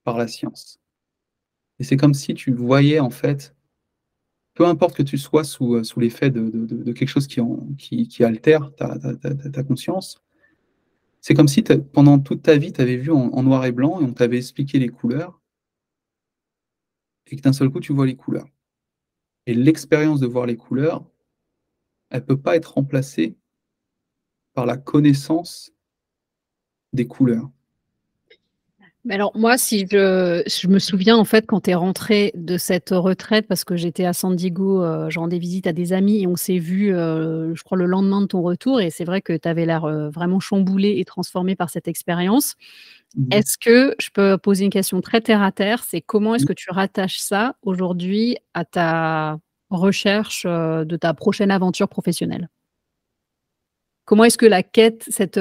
Speaker 2: par la science. Et c'est comme si tu voyais en fait, peu importe que tu sois sous, sous l'effet de, quelque chose qui, en, qui, qui altère ta, ta, ta, conscience, c'est comme si pendant toute ta vie, tu avais vu en noir et blanc et on t'avait expliqué les couleurs et que d'un seul coup, tu vois les couleurs. Et l'expérience de voir les couleurs, elle ne peut pas être remplacée par la connaissance des couleurs.
Speaker 3: Mais alors moi, si je, me souviens en fait quand tu es rentré de cette retraite, parce que j'étais à San Diego, euh, je rendais visite à des amis et on s'est vu, euh, je crois, le lendemain de ton retour, et c'est vrai que tu avais l'air euh, vraiment chamboulé et transformé par cette expérience. Mmh. Est-ce que je peux poser une question très terre à terre C'est comment est-ce mmh. que tu rattaches ça aujourd'hui à ta recherche de ta prochaine aventure professionnelle? Comment est-ce que la quête, cette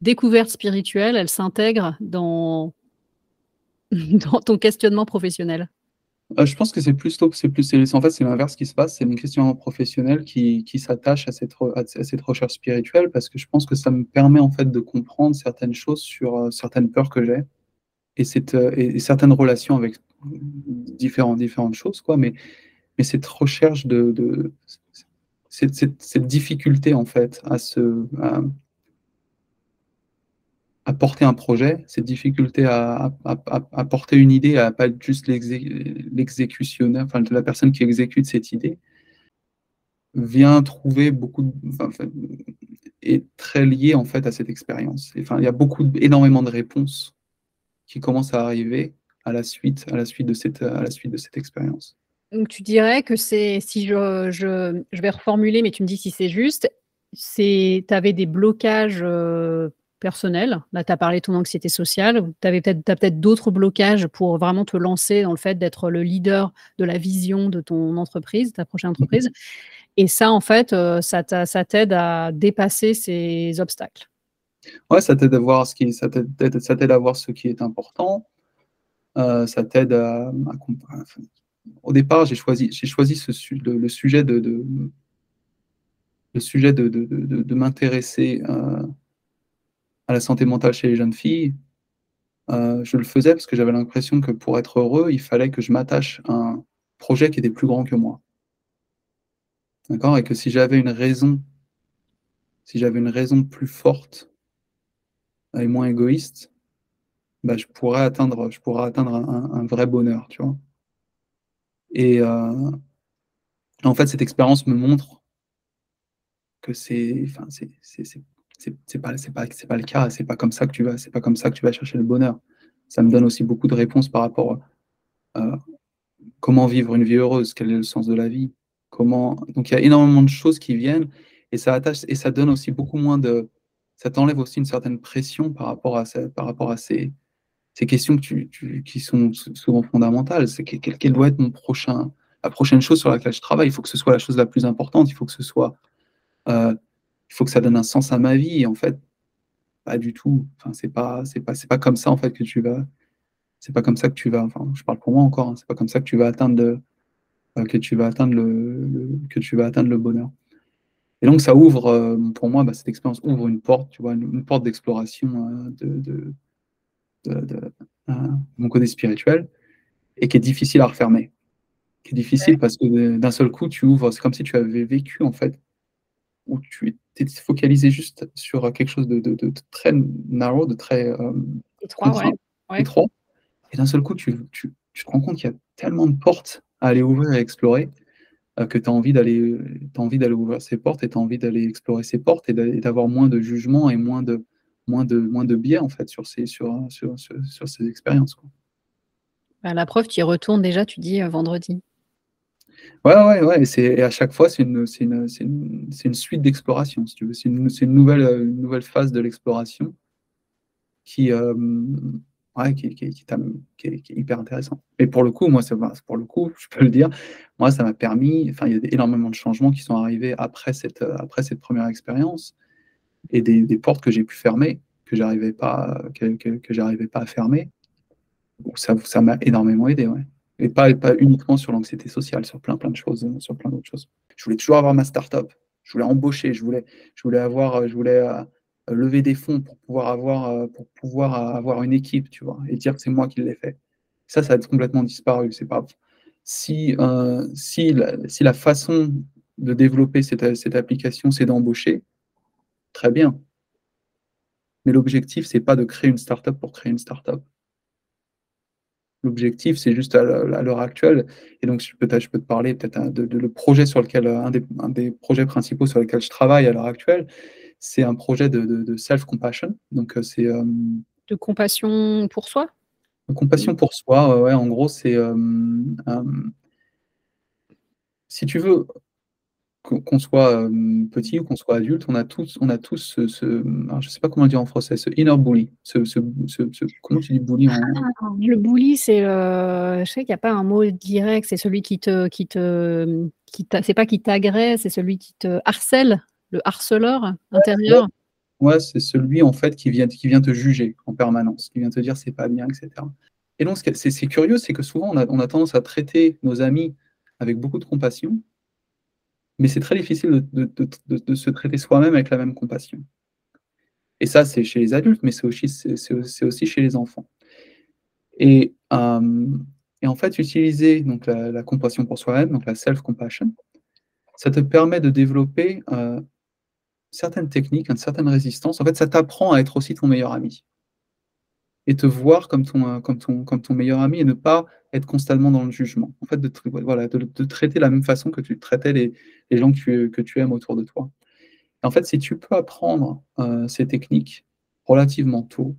Speaker 3: découverte spirituelle, elle s'intègre dans, dans ton questionnement professionnel?
Speaker 2: Euh, je pense que c'est plus c'est plus, en fait, c'est l'inverse qui se passe. C'est mon questionnement professionnel qui, qui s'attache à cette, à cette recherche spirituelle parce que je pense que ça me permet en fait de comprendre certaines choses sur euh, certaines peurs que j'ai et, euh, et, certaines relations avec différentes, différentes choses, quoi. Mais, mais cette recherche de, cette, cette, difficulté en fait à se, porter un projet, cette difficulté à, à, porter une idée, à pas être juste l'exécutionneur, enfin la personne qui exécute cette idée, vient trouver beaucoup, de, est très lié en fait à cette expérience. Enfin, il y a beaucoup, énormément de réponses qui commencent à arriver à la suite, à la suite de cette, à la suite de cette expérience.
Speaker 3: Donc tu dirais que c'est, si je, je, je, vais reformuler, mais tu me dis si c'est juste, c'est, tu avais des blocages euh, personnel. Là, tu as parlé de ton anxiété sociale. Tu peut-être, as peut-être d'autres blocages pour vraiment te lancer dans le fait d'être le leader de la vision de ton entreprise, ta prochaine entreprise. Et ça, en fait, euh, ça, t'aide à dépasser ces obstacles.
Speaker 2: Ouais, ça t'aide à voir ce qui, ça t'aide, ça t'aide à voir ce qui est important. Euh, ça t'aide à, au départ, j'ai choisi, j'ai choisi ce, le, sujet de, le sujet de, de, de m'intéresser. Euh, à la santé mentale chez les jeunes filles, euh, je le faisais parce que j'avais l'impression que pour être heureux, il fallait que je m'attache à un projet qui était plus grand que moi. D'accord? Et que si j'avais une raison, si j'avais une raison plus forte et moins égoïste, bah, je pourrais atteindre, je pourrais atteindre un, vrai bonheur, tu vois? Et euh, en fait, cette expérience me montre que c'est, enfin, c'est c'est pas c'est pas c'est pas le cas c'est pas comme ça que tu vas c'est pas comme ça que tu vas chercher le bonheur. Ça me donne aussi beaucoup de réponses par rapport à euh, comment vivre une vie heureuse quel est le sens de la vie comment donc il y a énormément de choses qui viennent et ça attache et ça donne aussi beaucoup moins de ça t'enlève aussi une certaine pression par rapport à par rapport à ces, ces questions que tu, qui sont souvent fondamentales. C'est quel, quel doit être mon prochain la prochaine chose sur laquelle je travaille. Il faut que ce soit la chose la plus importante. Il faut que ce soit euh, il faut que ça donne un sens à ma vie. Et en fait, pas du tout. Enfin, c'est pas, c'est pas, c'est pas comme ça en fait que tu vas. C'est pas comme ça que tu vas. Enfin, je parle pour moi encore. Hein, c'est pas comme ça que tu vas atteindre le, euh, que tu vas atteindre le, que tu vas atteindre le bonheur. Et donc ça ouvre, euh, pour moi, bah, cette expérience ouvre une porte, tu vois, une, porte d'exploration euh, de, de, mon côté spirituel et qui est difficile à refermer. Qui est difficile parce que d'un seul coup, tu ouvres. C'est comme si tu avais vécu en fait où tu focalisé juste sur quelque chose de, très narrow, de très euh,
Speaker 3: étroit,
Speaker 2: étroit, Et d'un seul coup, tu, tu, tu, te rends compte qu'il y a tellement de portes à aller ouvrir et explorer euh, que tu as envie d'aller envie d'aller ouvrir ces portes et tu as envie d'aller explorer ces portes et d'avoir moins de jugement et moins de, moins de, moins de biais en fait sur ces, sur, sur, sur, ces expériences. Quoi.
Speaker 3: Bah, la preuve, tu y retournes déjà, tu dis euh, vendredi.
Speaker 2: Ouais, ouais, ouais, et à chaque fois, c'est une une une une suite d'exploration, si tu veux. C'est une nouvelle, heu, une nouvelle phase de l'exploration qui, hem, ouais, qui est hyper intéressant. Et pour le coup, moi, pour le coup, je peux le dire, moi, ça m'a permis enfin, il y a énormément de changements qui sont arrivés après cette, heu, après cette 1re expérience et des des portes que j'ai pu fermer, que j'arrivais pas que que pas à fermer. Ça ça m'a énormément aidé, ouais. Et pas uniquement sur l'anxiété sociale, sur plein, plein de choses, heu, sur plein d'autres choses. Je voulais toujours avoir ma start-up. Je voulais embaucher, je voulais je voulais avoir, heu, je voulais, heu, lever des fonds pour pouvoir avoir, pour pouvoir avoir une équipe, tu vois? Et dire que c'est moi qui l'ai fait. Ça, ça a complètement disparu. C'est pas si, si la si la façon de développer cette application, c'est d'embaucher, très bien. Mais l'objectif, c'est pas de créer une start-up pour créer une start-up. L'objectif, c'est juste à l'he à l'heure actuelle et donc je peut-être je peux te parler peut-être, de de le projet sur lequel, un des un des projets principaux sur lesquels je travaille à l'heure actuelle, c'est un projet de de de self compassion. Donc, heu, c'est, hem
Speaker 3: De compassion pour soi?
Speaker 2: compassion pour soi, ouais, en gros, c'est, hem si tu veux, qu'on soit, hem, petit ou qu'on soit adulte, on a tous on a tous ce ce, alors je sais pas comment dire en français, ce inner bully, ce ce ce ce comment tu dis bully en
Speaker 3: Ah! Le bully, c'est, heu, je sais qu'il y a pas un mot direct, c'est celui qui te qui te, qui c'est pas qui t'agresse, c'est celui qui te harcèle, le harceleur
Speaker 2: ouais.
Speaker 3: intérieur.
Speaker 2: Ouais, c'est celui, en fait, qui vient qui vient te juger en permanence, qui vient te dire: «C'est pas bien» et cetera. Et donc ce qui est c'est c'est curieux, c'est que souvent on a on a tendance à traiter nos amis avec beaucoup de compassion mais c'est très difficile de se traiter soi-même avec la même compassion. Et ça, c'est chez les adultes, mais c'est aussi chez les enfants. Et hem et en fait, utiliser donc la compassion pour soi-même, donc la self compassion, ça te permet de développer, heu, certaines techniques, une certaine résistance. En fait, ça t'apprend à être aussi ton meilleur ami et te voir comme ton, ton meilleur ami et ne pas être constamment dans le jugement. En fait, de voilà, de traiter la même façon que tu traitais les les gens que tu que tu aimes autour de toi. Et en fait, si tu peux apprendre, heu, ces techniques relativement tôt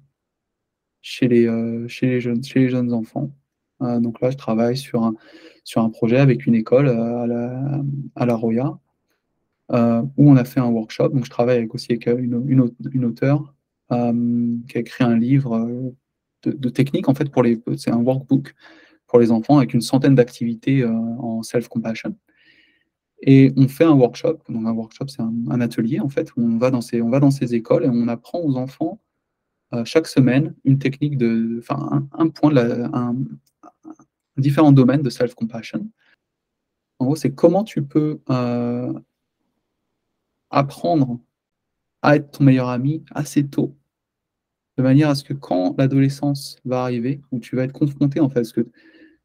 Speaker 2: chez les, heu, chez les jeunes chez les jeunes enfants, heu, donc là, je travaille sur un sur un projet avec une école, à la à La heu, où on a fait un workshop. Donc je travaille avec aussi avec, une une une auteure, qui a écrit un livre, de de techniques, en fait, pour les c'est un workbook pour les enfants avec une centaine d'activités, heu, en self compassion. Et on fait un workshop, donc un workshop, c'est un atelier, en fait, où on va dans ces on va dans ces écoles et on apprend aux enfants, heu, chaque semaine, une technique de enfin, un point de la un différents domaines de self compassion. En gros, c'est comment tu peux, heu apprendre à être ton meilleur ami assez tôt, de manière à ce que quand l'adolescence va arriver, où tu vas être confronté, en fait, parce que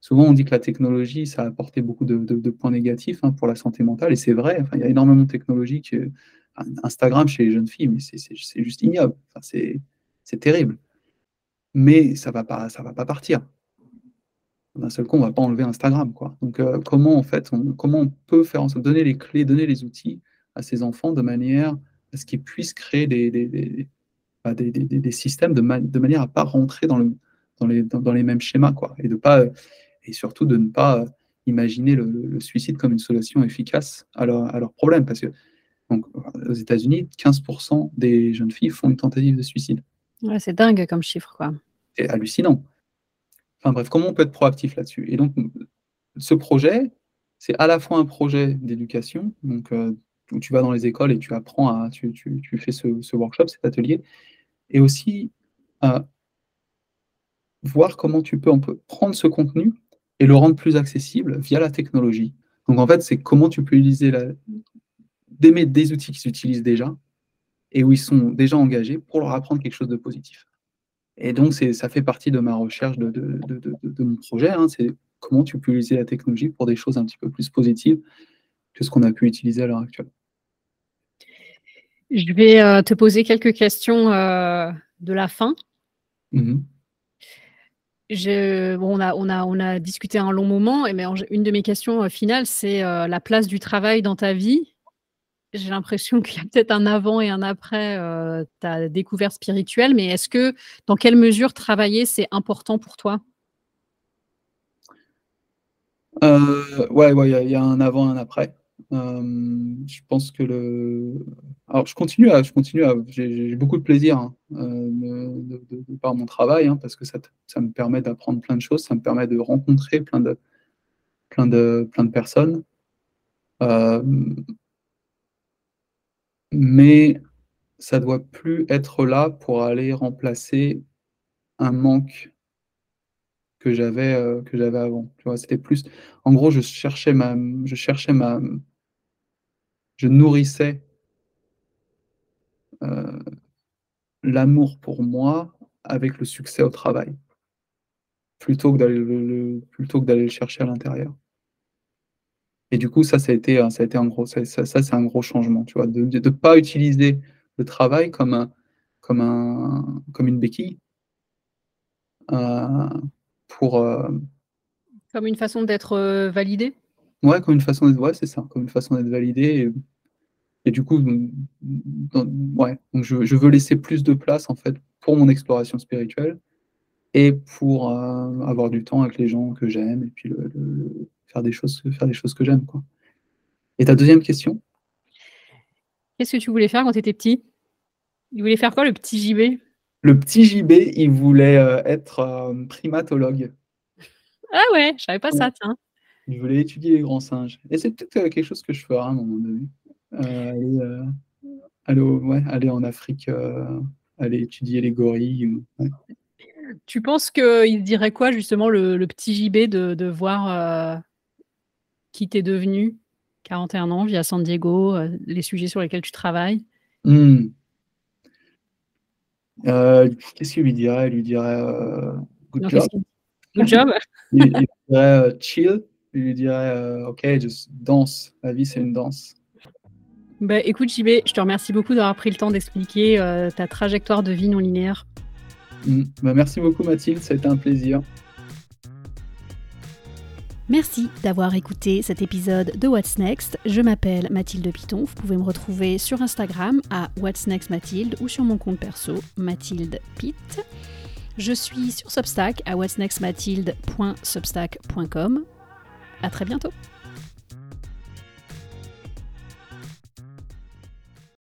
Speaker 2: souvent on dit que la technologie, ça a apporté beaucoup de de de points négatifs, hein, pour la santé mentale et c'est vrai, enfin, il y a énormément de technologies que In Instagram chez les jeunes filles, mais c'est juste ignoble, c'est terrible. Mais ça va pas va pas partir. D'un seul coup, on va pas enlever Instagram, quoi. Donc, heu, comment, en fait, on comment on peut faire en sorte donner les clés, donner les outils à ces enfants de manière à ce qu'ils puissent créer des des bah, systèmes de ma de manière à pas rentrer dans le dans les mêmes schémas, quoi et de et surtout de ne pas, heu, imaginer le suicide comme une solution efficace à leurs à leurs problèmes. Parce que donc, aux États-Unis, 15 % des jeunes filles font une tentative de suicide.
Speaker 3: Ouais, c'est dingue comme chiffre, quoi.
Speaker 2: C'est hallucinant. Enfin bref, comment on peut être proactif là-dessus? Et donc, ce projet, c'est à la fois un projet d'éducation, donc, heu, où tu vas dans les écoles et tu apprends à tu tu tu fais ce ce workshop, cet atelier et aussi, heu voir comment tu peux on peut prendre ce contenu et le rendre plus accessible via la technologie. Donc en fait, c'est comment tu peux utiliser la d'aimer des outils qui s'utilisent déjà et où ils sont déjà engagés pour leur apprendre quelque chose de positif. Et donc ça fait partie de ma recherche de de de de de mon projet, hein, c'est comment tu peux utiliser la technologie pour des choses un petit peu plus positives que ce qu'on a pu utiliser à l'heure actuelle.
Speaker 3: Je vais, heu, te poser quelques questions, heu, de la fin.
Speaker 2: Mmh mh.
Speaker 3: On a discuté un long moment et mais une de mes questions, heu, finales, c'est, heu, la place du travail dans ta vie. J'ai l'impression qu'il y a peut-être un avant et un après, heu, ta découverte spirituelle, mais est-ce que dans quelle mesure travailler, c'est important pour toi?
Speaker 2: Euh, ouais, il y, a un avant, un après. Euh, je pense que le. Alors, je continue à. Je continue à. J'ai beaucoup de plaisir hein, euh, de, par mon travail, hein, parce que ça, ça me permet d'apprendre plein de choses, ça me permet de rencontrer plein de, plein de, plein de personnes. mais ça doit plus être là pour aller remplacer un manque que j'avais euh, que j'avais avant. Tu vois, c'était plus en gros, je cherchais ma je cherchais ma je nourrissais euh, l'amour pour moi avec le succès au travail, plutôt que d'aller le plutôt que d'aller le chercher à l'intérieur. Et du coup, ça, ça a été, ça a été un gros ça ça c'est un gros changement, tu vois? De ne pas utiliser le travail comme un comme un comme une béquille. Euh, pour, euh,
Speaker 3: Comme une façon d'être, euh, validé?
Speaker 2: Ouais, comme une façon d'être ouais, c'est ça, comme une façon d'être validé et et du coup, ouais, donc je je veux laisser plus de place, en fait, pour mon exploration spirituelle et pour, avoir du temps avec les gens que j'aime et puis le le faire des choses faire des choses que j'aime, quoi. Et ta deuxième question?
Speaker 3: Qu'est-ce que tu voulais faire quand tu étais petit? Il voulait faire quoi le petit JB?
Speaker 2: Le petit JB, il voulait, heu, être, heu, primatologue.
Speaker 3: Ah ouais, je savais pas ça, tiens.
Speaker 2: Il voulait étudier les grands singes et c'est peut-être, heu, quelque chose que je ferai à un moment donné. Aller, heu, aller au ouais, aller en Afrique, aller étudier les gorilles ouais.
Speaker 3: Tu penses qu'il dirait quoi justement le le petit JB de de voir, qui tu es devenu, 41 ans, via San Diego, les sujets sur lesquels tu travailles?
Speaker 2: Mmh. Heu, qu'est-ce qu'il lui dirait? Il lui dirait, heu: «Good
Speaker 3: Non,
Speaker 2: job».
Speaker 3: good job?
Speaker 2: Il il dirait, heu: «Chill». Il lui dirait, «OK, just danse, la vie c'est une danse».
Speaker 3: Bah, écoute JB, je te remercie beaucoup d'avoir pris le temps d'expliquer, ta trajectoire de vie non linéaire.
Speaker 2: Mmh. Bah, merci beaucoup Mathilde, ça a été un plaisir.
Speaker 3: Merci d'avoir écouté cet épisode de What's Next. Je m'appelle Mathilde Piton. Vous pouvez me retrouver sur Instagram à What's Next Mathilde ou sur mon compte perso Mathilde Pitt. Je suis sur Substack à what'snextmathilde.substack.com. À très bientôt.